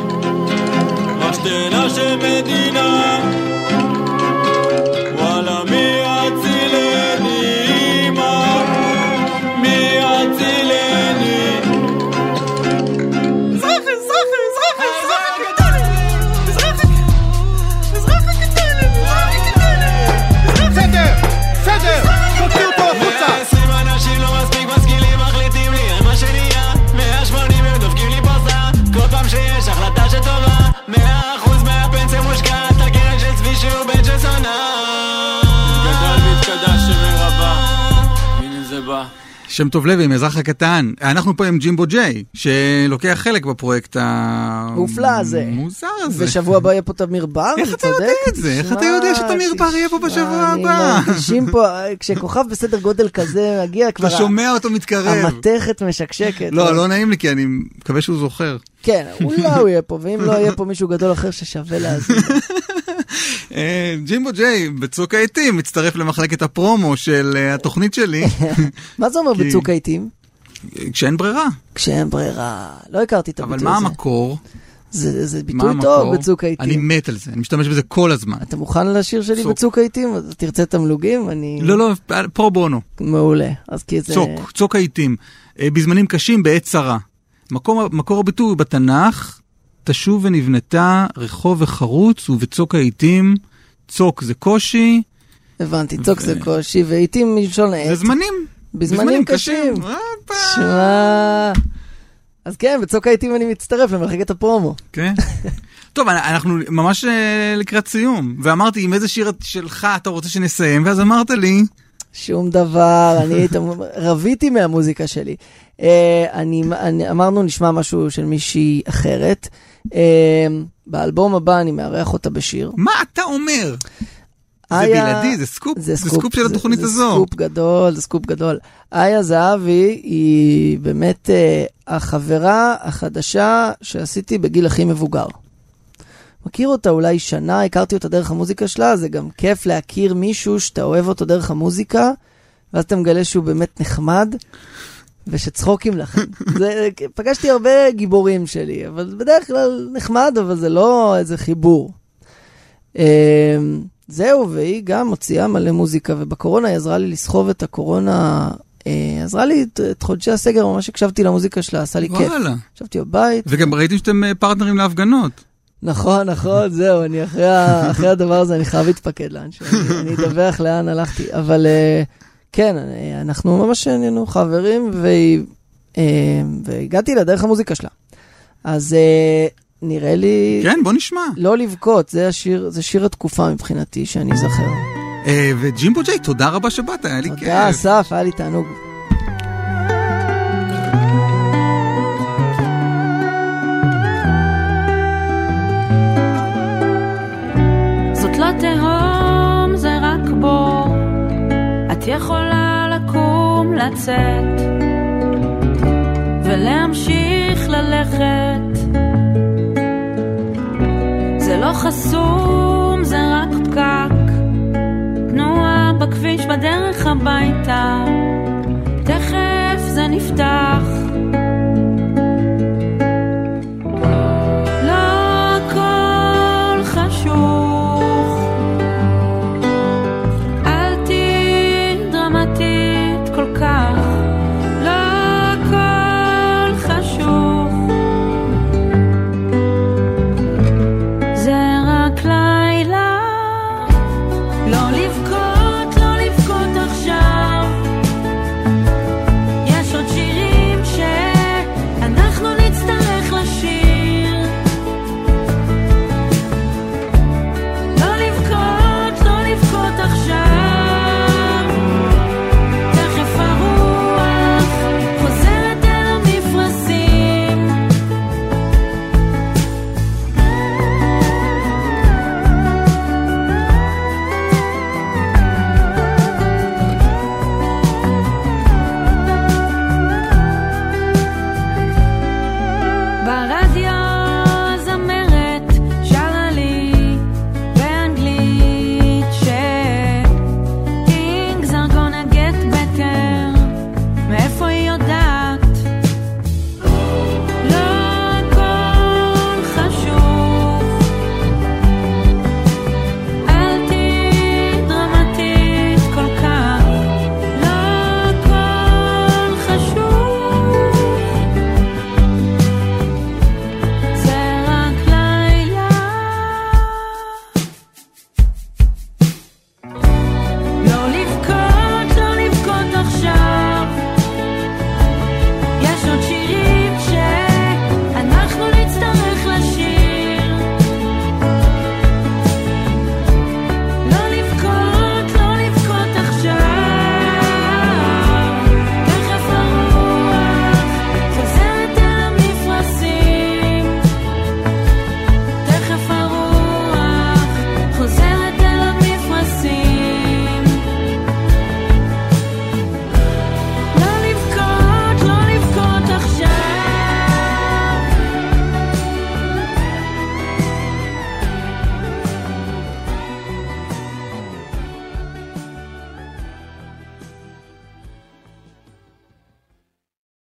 J: משתנה של מדינה קרן של צבי שהוא בן של זונה גדל והתקדש שמרבה הנה זה בא
A: שם טוב לוי, עם האזרח הקטן. אנחנו פה עם ג'ימבו ג'יי, שלוקח חלק בפרויקט
C: מופלא הזה.
A: המוזר הזה.
C: ושבוע הבא יהיה פה תמיר בר,
A: איך אתה יודע? את זה? איך אתה יודע שתמיר בר יהיה פה בשבוע
C: אני
A: הבא?
C: מרגישים פה, כשכוכב בסדר גודל כזה מגיע כבר,
A: אתה שומע אותו מתקרב.
C: המתכת משקשקת.
A: לא, לא נעים לי, כי אני מקווה שהוא זוכר.
C: כן, אולי הוא יהיה פה, ואם לא יהיה פה מישהו גדול אחר ששווה להאזין.
A: אה, ג'ימבו ג'יי, בצוק העיתים, מצטרף למחלקת הפרומו של אה, התוכנית שלי.
C: מה זה אומר בצוק העיתים?
A: כשאין ברירה.
C: כשאין ברירה. לא הכרתי את
A: אבל
C: הביטוי
A: מה
C: הזה.
A: המקור?
C: זה, זה
A: מה
C: ביטוי? טוב בצוק העיתים.
A: אני מת על זה, אני משתמש בזה כל הזמן.
C: אתה מוכן לשיר שלי
A: צוק.
C: בצוק העיתים? תרצה תמלוגים? אני...
A: לא, לא, פרו בונו.
C: מעולה. אז כי זה...
A: צוק, צוק העיתים. אה, בזמנים קשים בעת צרה. מקור, מקור הביטוי הוא בתנ"ך, תשוב ונבנתה רחוב וחרוץ ובצוק העיתים, צוק זה קושי,
C: הבנתי, צוק
A: ו-
C: זה קושי, ועיתים מלשון עת.
A: זה זמנים.
C: בזמנים קשים. שמע... אז כן, בצוק העיתים אני מצטרף למחלקת הפרומו.
A: כן. טוב, אנחנו ממש אה, לקראת סיום, ואמרתי, עם איזה שיר שלך אתה רוצה שנסיים, ואז אמרת לי,
C: שום דבר, אני רוויתי מהמוזיקה שלי. אה, אני, אני, אמרנו נשמע משהו של מישהי אחרת. אה, באלבום הבא אני מארח אותה בשיר.
A: מה אתה אומר? זה בלעדי, זה סקופ, זה סקופ של
C: זה-
A: התוכנית
C: זה
A: הזו.
C: סקופ גדול, זה סקופ גדול. איה זהבי היא באמת אה, החברה החדשה שעשיתי בגיל הכי מבוגר. מכיר אותה אולי שנה, הכרתי אותה דרך המוזיקה שלה, זה גם כיף להכיר מישהו שאתה אוהב אותו דרך המוזיקה, ואז אתה מגלה שהוא באמת נחמד, ושצחוקים לכם. זה, פגשתי הרבה גיבורים שלי, אבל בדרך כלל נחמד, אבל זה לא איזה חיבור. אמ, זהו, והיא גם מוציאה מלא מוזיקה, ובקורונה היא עזרה לי לסחוב את הקורונה, אה, עזרה לי את, את חודשי הסגר, ממש הקשבתי למוזיקה שלה, עשה לי כיף.
A: וואלה.
C: ישבתי בבית,
A: וגם ראיתם שאתם אה, פרטנרים להפגנות.
C: נכון, נכון, זהו, אני אחרי, אחרי הדבר הזה, אני חייב להתפקד לאנשהו, אני, אני אדווח לאן הלכתי, אבל אה, כן, אה, אנחנו ממש נהיינו חברים, אה, והגעתי לה דרך המוזיקה שלה. אז אה, נראה לי...
A: כן, בוא נשמע.
C: לא לבכות, זה השיר, זה שיר התקופה מבחינתי, שאני אזכר.
A: וג'ימבו ג'יי, תודה רבה שבאת, היה לי כיף.
C: תודה, אסף, היה לי תענוג.
K: את יכולה לקום, לצאת ולהמשיך ללכת. זה לא חסום, זה רק פקק. תנועה בכביש בדרך הביתה, תכף זה נפתח.